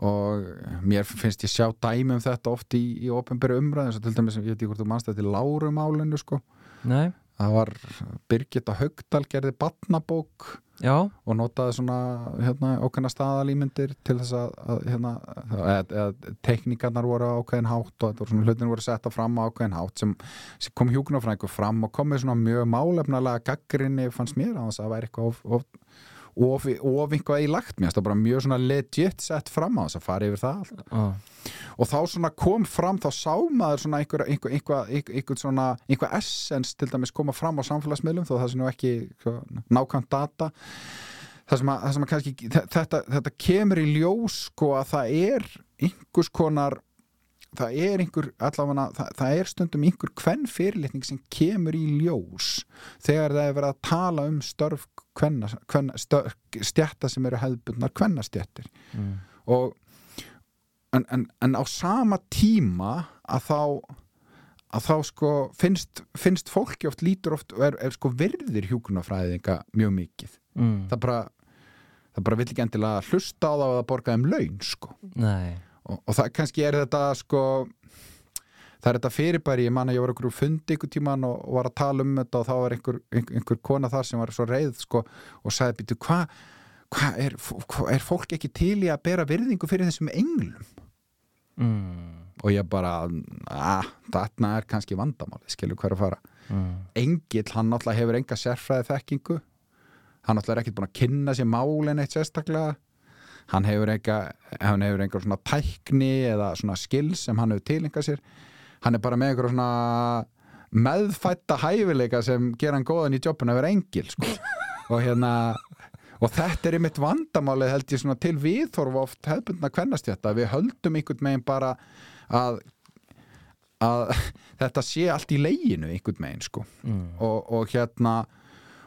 og mér finnst ég sjá dæmi um þetta oft í, í ofinberi umræðin svo til dæmis, ég veit ekki hvort þú manst þetta í lárumálinu sko, nei, það var Birgitta Haugdal gerði batnabók já, og notaði svona hérna, ákveðna staðalímyndir til þess að, að hérna, eða, eða tekníkarnar voru ákveðin hátt og svona hlutin voru setta fram ákveðin hátt sem, sem kom hjúknarfræðingur fram og kom með svona mjög málefnalega gaggrinni fannst mér að það væri eitthvað of, of, of, of einhvað í lagt. Mér, það var bara mjög svona legit sett fram á þess að fara yfir það allt. Og þá svona kom fram þá sá maður svona einhver, einhver, einhver, svona einhver essence til dæmis koma fram á samfélagsmiðlum þó það sé nú ekki nákvæmt data. Það sem að, það sem að kannski þetta, þetta kemur í ljós sko að það er einhvers konar það er einhver allavega, það, það er stundum einhver hvern fyrirlitning sem kemur í ljós þegar það er verið að tala um störf kvenna, kvenna, störf, stjætta sem eru hefðbundnar kvennastjættir mm. og en, en, en á sama tíma að þá að þá sko finnst, finnst fólki oft lítur oft og er, er sko virðir hjúkunarfræðinga mjög mikið Mm. það bara það bara vill ekki endilega hlusta á það að borga þeim laun sko nei, og, og það kannski er þetta sko það er þetta fyrirbæri, ég man að ég var okkur fundi ykkur tíman og, og var að tala um þetta og þá var einhver, einhver, einhver kona þar sem var svo reið sko og sagði býtu hvað hva er, hva, er fólk ekki til í að bera virðingu fyrir þessum englum? Mm. og ég bara að þarna er kannski vandamáli skilur hver að fara. Mm. engill, hann náttúrulega hefur enga sérfræði þekkingu hann náttúrulega er ekkert búin að kynna sér málin eitt sérstaklega hann hefur enga hann hefur enga svona tækni eða svona skills sem hann hefur tilengað sér hann er bara með einhverja svona meðfætta hæfileika sem gera hann góðan í jobbun að vera engil sko. og hérna og þetta er einmitt vandamálið held ég svona til viðþorfa oft hefðbundna kvennastjætta við höldum einhvern megin bara að að þetta sé allt í leginu einhvern megin sko mm. og, og hérna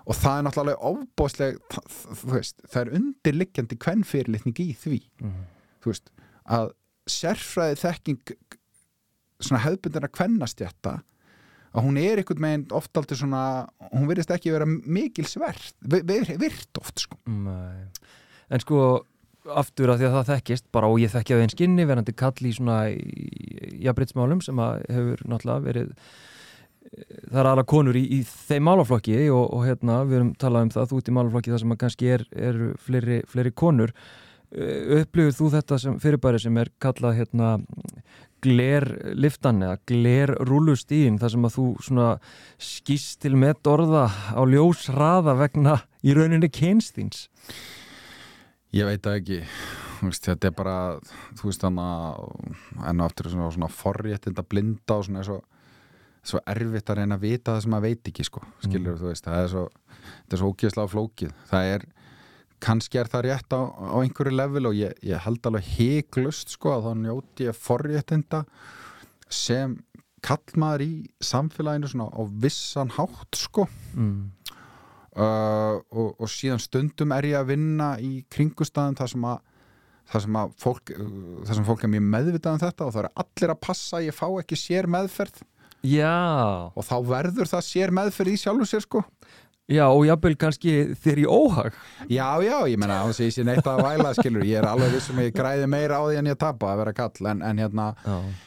og það er náttúrulega ofbóðsleg þú veist, það er undirliggjandi kvennfyrirlitning í því Mm. veist, að sérfræði þekking svona hefðbundina kvennastjætta að hún er einhvern meginn oft aldrei svona hún virðist ekki vera mikil svert virt oft sko Nei. En sko aftur að því að það þekkist bara og ég þekki á einn skinni verandi kall í svona jafnbritsmálum sem að hefur náttúrulega verið það er aðra konur í, í þeim málaflokki og, og hérna við erum talað um það þú ert í málaflokki þar sem að kannski er, er fleiri, fleiri konur. Upplifur þú þetta sem fyrirbæri sem er kallað hérna glerliftan eða glerrúlustíðin þar sem að þú svona skýst til með orða á ljósraða vegna í rauninni kynstýns Ég veit það ekki. Veist, þetta er bara þú veist þannig að enn og aftur svona, svona forréttinda blinda og svona er svo, svo erfitt að reyna að vita það sem maður veit ekki sko, skilur Mm. þú veist það er svo, þetta er svo ógeðslega flókið það er, kannski er það rétt á, á einhverju level og ég, ég held alveg heiklust sko að þá njóti ég forréttinda sem kallmaður í samfélaginu svona á vissan hátt sko mm. uh, og, og síðan stundum er ég að vinna í kringustæðum þar sem að þar sem að fólk, uh, þar sem fólk er mjög meðvitað um þetta og það er allir að passa ég fá ekki sér meðferð Já, og þá verður það sér meðferð í sjálfu sér sko. Já og jafnvel kannski þér í óhag. Já, já, ég menna á þess að ég sé neitt að væla skilur, ég er alveg vissum að ég græði meira á því en ég tapa að vera kall en, en, hérna,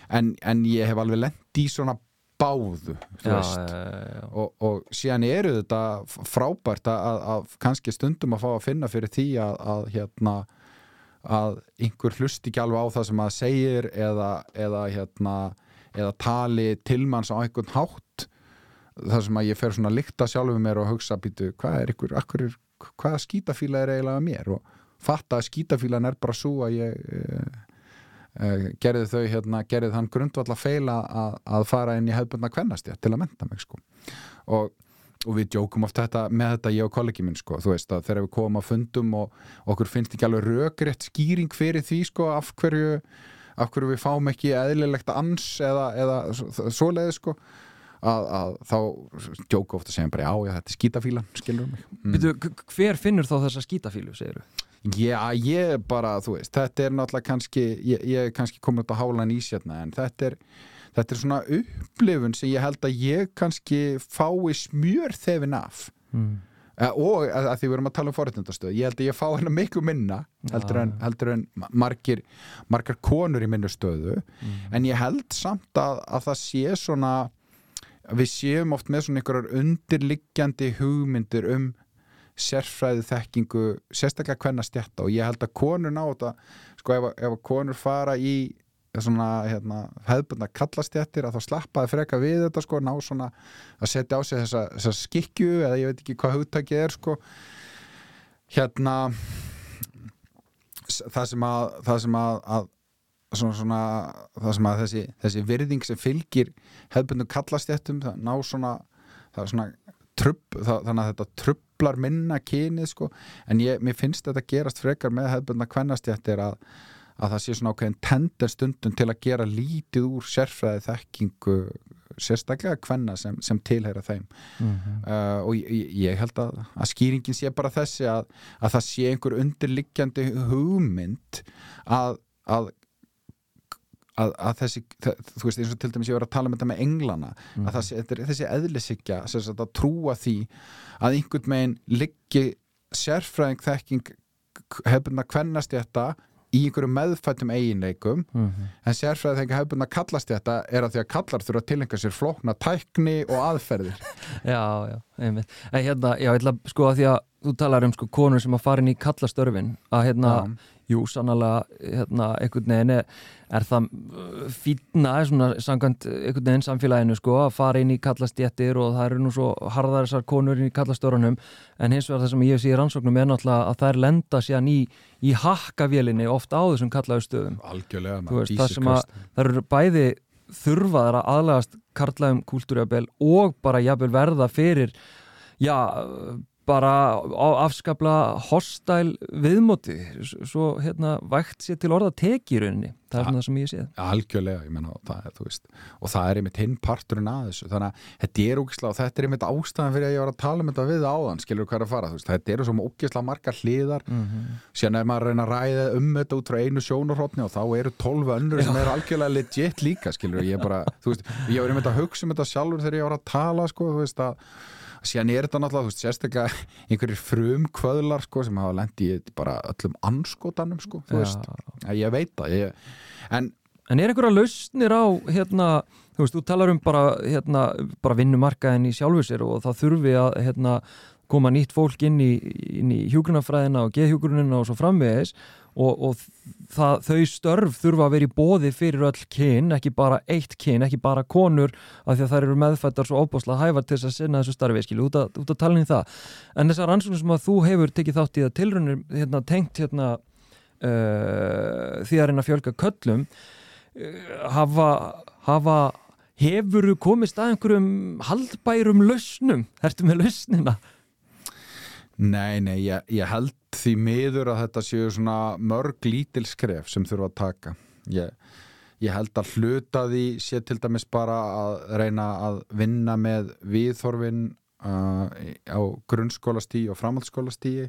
en, en ég hef alveg lent í svona báðu já, já, og, og síðan eru þetta frábært að, að, að kannski stundum að fá að finna fyrir því að, að hérna að einhver hlust ekki alveg á það sem að segir eða, eða hérna eða tali tilmanns á einhvern hátt þar sem að ég fer svona að lykta sjálfum mér og hugsa býtu hvað er ykkur, akkur hvaða skítafíla er eiginlega mér? Og fatta að skítafílan er bara svo að ég uh, uh, gerði þau hérna, gerði þann grundvall að feila að, fara inn í hefðbundna kvennastja til að menta mig sko. Og, og við djókum oft þetta, með þetta ég og kollegi minn sko, þú veist að þegar við komum að fundum og okkur finnst ekki alveg rökrétt skýring fyrir því sko af hverju af hverju við fáum ekki eðlilegt ans eða, eða svoleiði sko að, að þá djóku ofta segja bara já, já, þetta er skítafílan, skilur mig mm. K- hver finnur þá þessa skítafílu, segir þú? Já, ég bara, þú veist, þetta er náttúrulega kannski, ég, ég er kannski komin út á hálan ísjarna en þetta er, þetta er svona upplifun sem ég held að ég kannski fái smjör þefin af Mm. Eh, og að, því við erum að tala um forréttindastöð ég held að ég fá hennar miklu minna heldur en, heldur en margir margar konur í minnu stöðu. En ég held samt að, að það sé svona við séum oft með svona einhverjar undirliggjandi hugmyndir um sérfræði þekkingu sérstaklega hvenna stjætta og ég held að konur ná þetta. Sko ef, ef konur fara í svona hérna, hefðbundna kallastjættir að þá slappaði freka við þetta sko ná svona að setja á sig þessa, þessa skikju eða ég veit ekki hvað hugtakið er sko. Hérna það sem að, það sem að, að svona, svona, það sem að þessi, þessi virðing sem fylgir hefðbundum kallastjættum það ná svona það er svona trubb, það, þannig að þetta trublar minna kynið sko. En ég, mér finnst þetta gerast frekar með hefðbundna kvennastjættir að, að það sé svona ákveðin tender stundum til að gera lítið úr sérfræði þekkingu sérstaklega kvenna sem, sem tilheyra þeim Mhm. uh, og ég, ég held að, að skýringin sé bara þessi að, að það sé einhver undirliggjandi hugmynd að, að Að, að þessi, þú veist eins og til dæmis ég var að tala um þetta með englana að það sé, þetta er þessi eðlisikja að trúa því að einhvern megin liggi sérfræðing þekking hefðbundna kvennast þetta í einhverju meðfættum eiginleikum Mhm. en sérfræðing þekking hefðbundna kallast þetta er að því að kallar þurfa að tilengja sér flókna tækni og aðferðir Já, já, einmitt En hérna, já, ég ætla að sko að því að þú talar um sko konur sem að fara inn í kallastörfin að hérna, jú, sannlega hérna, einhvern veginn er, það uh, fínna, svona samkvæmt einhvern veginn samfélaginu sko að fara inn í kallastjættir og það eru nú svo harðar þessar konur inn í kallastörunum en hins vegar það sem ég sé í rannsóknum er náttúrulega að þær lenda síðan í, í hakkavélinni oft á þessum kallaðu stöðum. Algjörlega það sem að það eru bæði þurfaðar að aðlagast karlægum kúltúrjabel og bara jafnvel verða fyrir já, bara á afskapla hostæl viðmóti. Svo hérna vægt sér til orða teki í rauninni, það er svona það sem ég séð algjörlega, ég menna, það, er, þú veist. Og það er einmitt hinn parturinn að þessu. Þannig að þetta er ógislega og þetta er einmitt ástæðan fyrir að ég var að tala um þetta við áðan skilur hvað er að fara, veist, þetta eru svona ógislega margar hliðar, síðan er maður að reyna að ræða um þetta út frá einu sjónarhóttni og þá eru tólfu önnur sem eru algjörlega legit líka, skilur, ég bara þú veist, ég síðan er þetta náttúrulega, þú veist, sérstaklega einhverjir frum kvöðlar, sko, sem hafa lent í bara öllum anskotanum, sko, þú veist, að ég veit það ég, en En er einhverja lausnir á hérna, þú veist, þú talar um bara, hérna, bara vinnumarkaðin í sjálfu sér og það þurfi að hérna, koma nýtt fólk inn í, í hjúgrunafræðina og geðhjúgrunina og svo framvegis og, og það, þau störf þurfa að vera í bóði fyrir öll kyn, ekki bara eitt kyn, ekki bara konur af því að þær eru meðfættar svo óbáslega hæfar til þess að sinna þessu starfi, skilu, út út að tala í það. En þessar rannsóknir sem að þú hefur tekið þátt í að tilrunir hérna, tengt hérna, uh, því að reyna að fjölga köllum uh, hafa, hafa hefuru komist að einhverjum haldbærum lausnum ertu með lausnina? Nei, nei, ég, ég held því miður að þetta séu svona mörg lítil skref sem þurfa að taka. Ég, ég held að hluta því sé til dæmis bara að reyna að vinna með viðþorfin uh, á grunnskólastíi og framhaldsskólastíi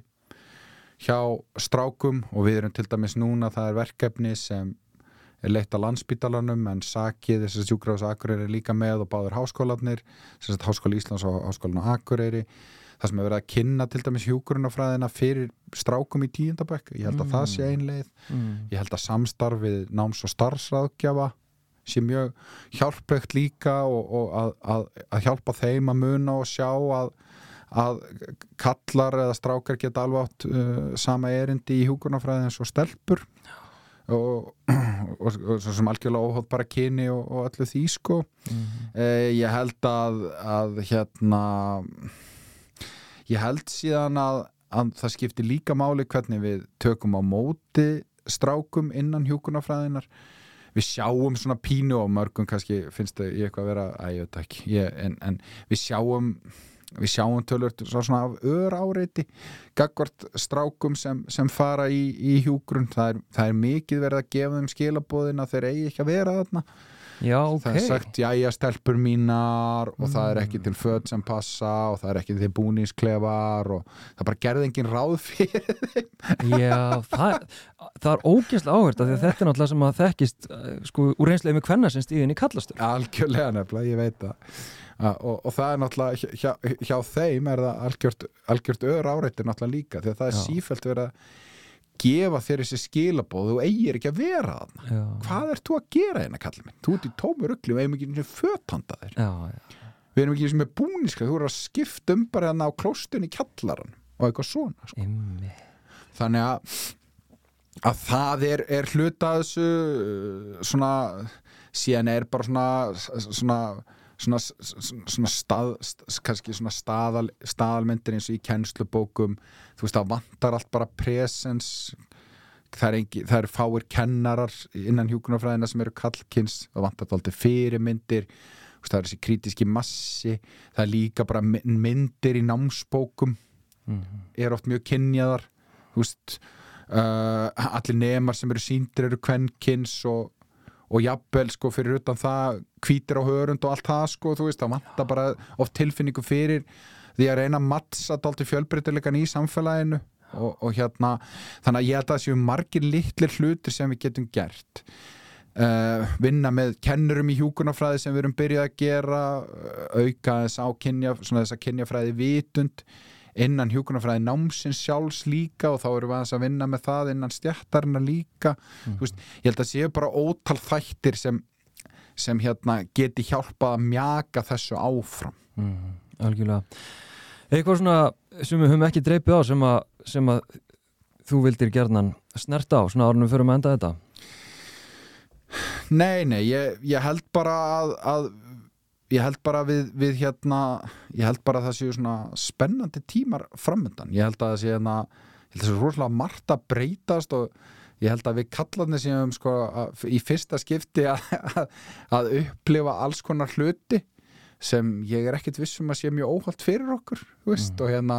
hjá strákum og við erum til dæmis núna, það er verkefni sem er leitt að landsbítalanum en sakið þess að sjúkrafs Akureyri er líka með og báður háskólanir, sem sagt Háskóla Íslands og Háskólan á Akureyri það sem er verið að kynna til dæmis hjúkurunafræðina fyrir strákum í tíundabökk ég held að það sé ein leið. Mm. ég held að samstarfið náms og starfsráðgjafa sé mjög hjálplegt líka og, og að, að, að hjálpa þeim að muna og sjá að, að kallar eða strákar geta alveg átt uh, sama erindi í hjúkurunafræði eins og stelpur. Og, og, og svo sem algjörlega óhátt bara kyni og, og öllu því sko. Mm. Eh, ég held að, að hérna ég held síðan að, að það skiptir líka máli hvernig við tökum á móti strákum innan hjúkunarfræðinar við sjáum svona pínu og mörgum kannski finnst það ég eitthvað að vera að ég veit ekki. Ég, en, en við sjáum við sjáum tölvört svona af ör áreiti gagvart strákum sem, sem fara í, í hjúgrun það er, það er mikið verið að gefa þeim skilabóðin að þeir eigi ekki að vera þarna Já, ok. það er sagt jæja stelpur mínar og það er ekki til föt sem passa og það er ekki til búningsklefar og það bara gerði engin ráð fyrir Já, það, það er ógeðslega áhört af því að þetta er náttúrulega sem að þekkist uh, sko úr reynslega með kvenna sem stíðin í kallastur. algjörlega nefnilega, ég veit það og, og það er náttúrulega hjá, hjá þeim er það algjört, algjört ör áreiti náttúrulega líka því að það er Já. sífælt verið að gefa þér þessi skilabóð þú eigir ekki að vera þarna. Hvað ert þú að gera hérna kallið minn? Þú ert í tómu rugli, við eigum ekki einu fötanda þér. Við erum ekki eins og með búniska þú eru að skipta um bara hérna á klóstun í kjallaran og eitthvað svona sko. Þannig að að það er, er hluta þessu svona síðan er bara svona svona svona, svona stað svona staðal, staðalmyndir eins og í kennslubókum. Þú veist það vantar allt bara presens. Það er, engi, það er fáir kennarar innan hjúkunarfræðina sem eru kallkins það vantar alltaf fyrirmyndir. Það er þessi krítiski massi. Það er líka bara my- myndir í námsbókum Mhm. er oft mjög kynjaðar. Þú veist uh, allir nemar sem eru síndir eru kvenkins og, og jafnvel sko fyrir utan það hvítir á hörund og allt það sko þú veist, það vantar bara oft tilfinningu fyrir því að reyna að mattsa dálítið fjölbreytilegan í samfélaginu. Og, og hérna, þannig að ég held að það séu margir litlir hlutir sem við getum gert. Uh, vinna með kennurum í hjúkunarfræði sem við erum byrjað að gera uh, auka þess á kynja, svona þess að kynjafræði vitund innan hjúkunarfræði námsins sjálfs líka og þá erum við að vinna með það innan stjættarina líka. Þú veist, ég held að séu bara ótal þættir sem, sem hérna geti hjálpað að mjaka þessu áfram. Mm, algjörlega. Eitthvað svona sem við höfum ekki dreipið á sem að, sem að þú vildir gerðnan snerta á svona árunum fyrir að enda þetta? Nei, nei, ég, ég held bara að, að ég held bara við, við hérna ég held bara að það séu svona spennandi tímar framöndan, ég held að það sé hérna ég held að það sé rosalega margt að breytast og ég held að við kallarnir séum sko að, í fyrsta skipti að, að, að upplifa alls konar hluti sem ég er ekkit vissum að sé mjög óhald fyrir okkur þú veist, Mm. og hérna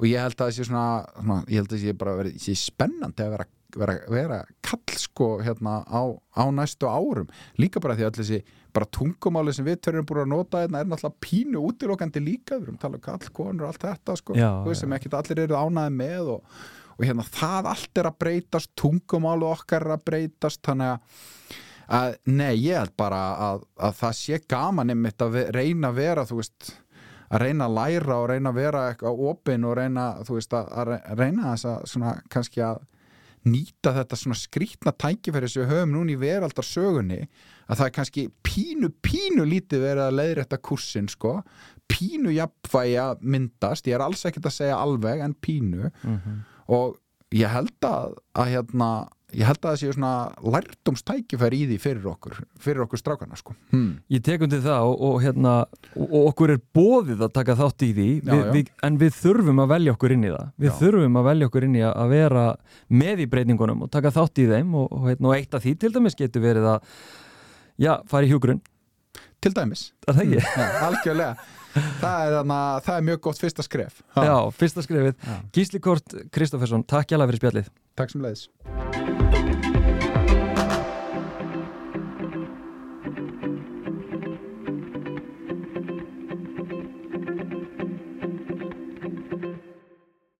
og ég held að það sé svona, svona ég held að það sé bara verið, sé spennandi að vera, vera, vera kall sko hérna á, á næstu árum. Líka bara því að þessi bara tungumáli sem við tverjum búin að nota hérna er náttúrulega pínu útilokandi líka. Við erum að tala um kall, konur og allt þetta sko, Já, sem ekkit allir eru ánæði með og, og hérna það allt er að breytast tungumálu okkar er að breytast þannig að að, nei, ég held bara að, að það sé gaman einmitt að reyna að vera, þú veist að reyna að læra og reyna að vera eitthvað opinn og reyna, þú veist, að, að re- reyna þess að svona kannski að nýta þetta svona skrýtna tækifæri sem við höfum núna í veraldar sögunni að það er kannski pínu, pínu lítið verið að leiðrétta kursin, sko. Pínu jafnvægi að myndast. Ég er alls ekkert að segja alveg en pínu. Mhm. og ég held að, að hérna, ég held að það séu svona lærdomstækifæri í því fyrir okkur fyrir okkur strákana sko hmm. Ég tek undir það og, og, hérna, og, okkur er bóðið að taka þátt í því Já, við, já. við, en við þurfum að velja okkur inn í það við Já. þurfum að velja okkur inn í að vera með í breytingunum og taka þátt í þeim og, og, hérna, og eitt af því til dæmis getur verið að já, fara í hjúgrunn til dæmis, er það ekki? ja, algjörlega það er, hana, það er mjög gott fyrsta skref. Já, fyrsta skrefið. Gísli Kort Kristoffersson, takk hjá fyrir spjallið takk sem leiðis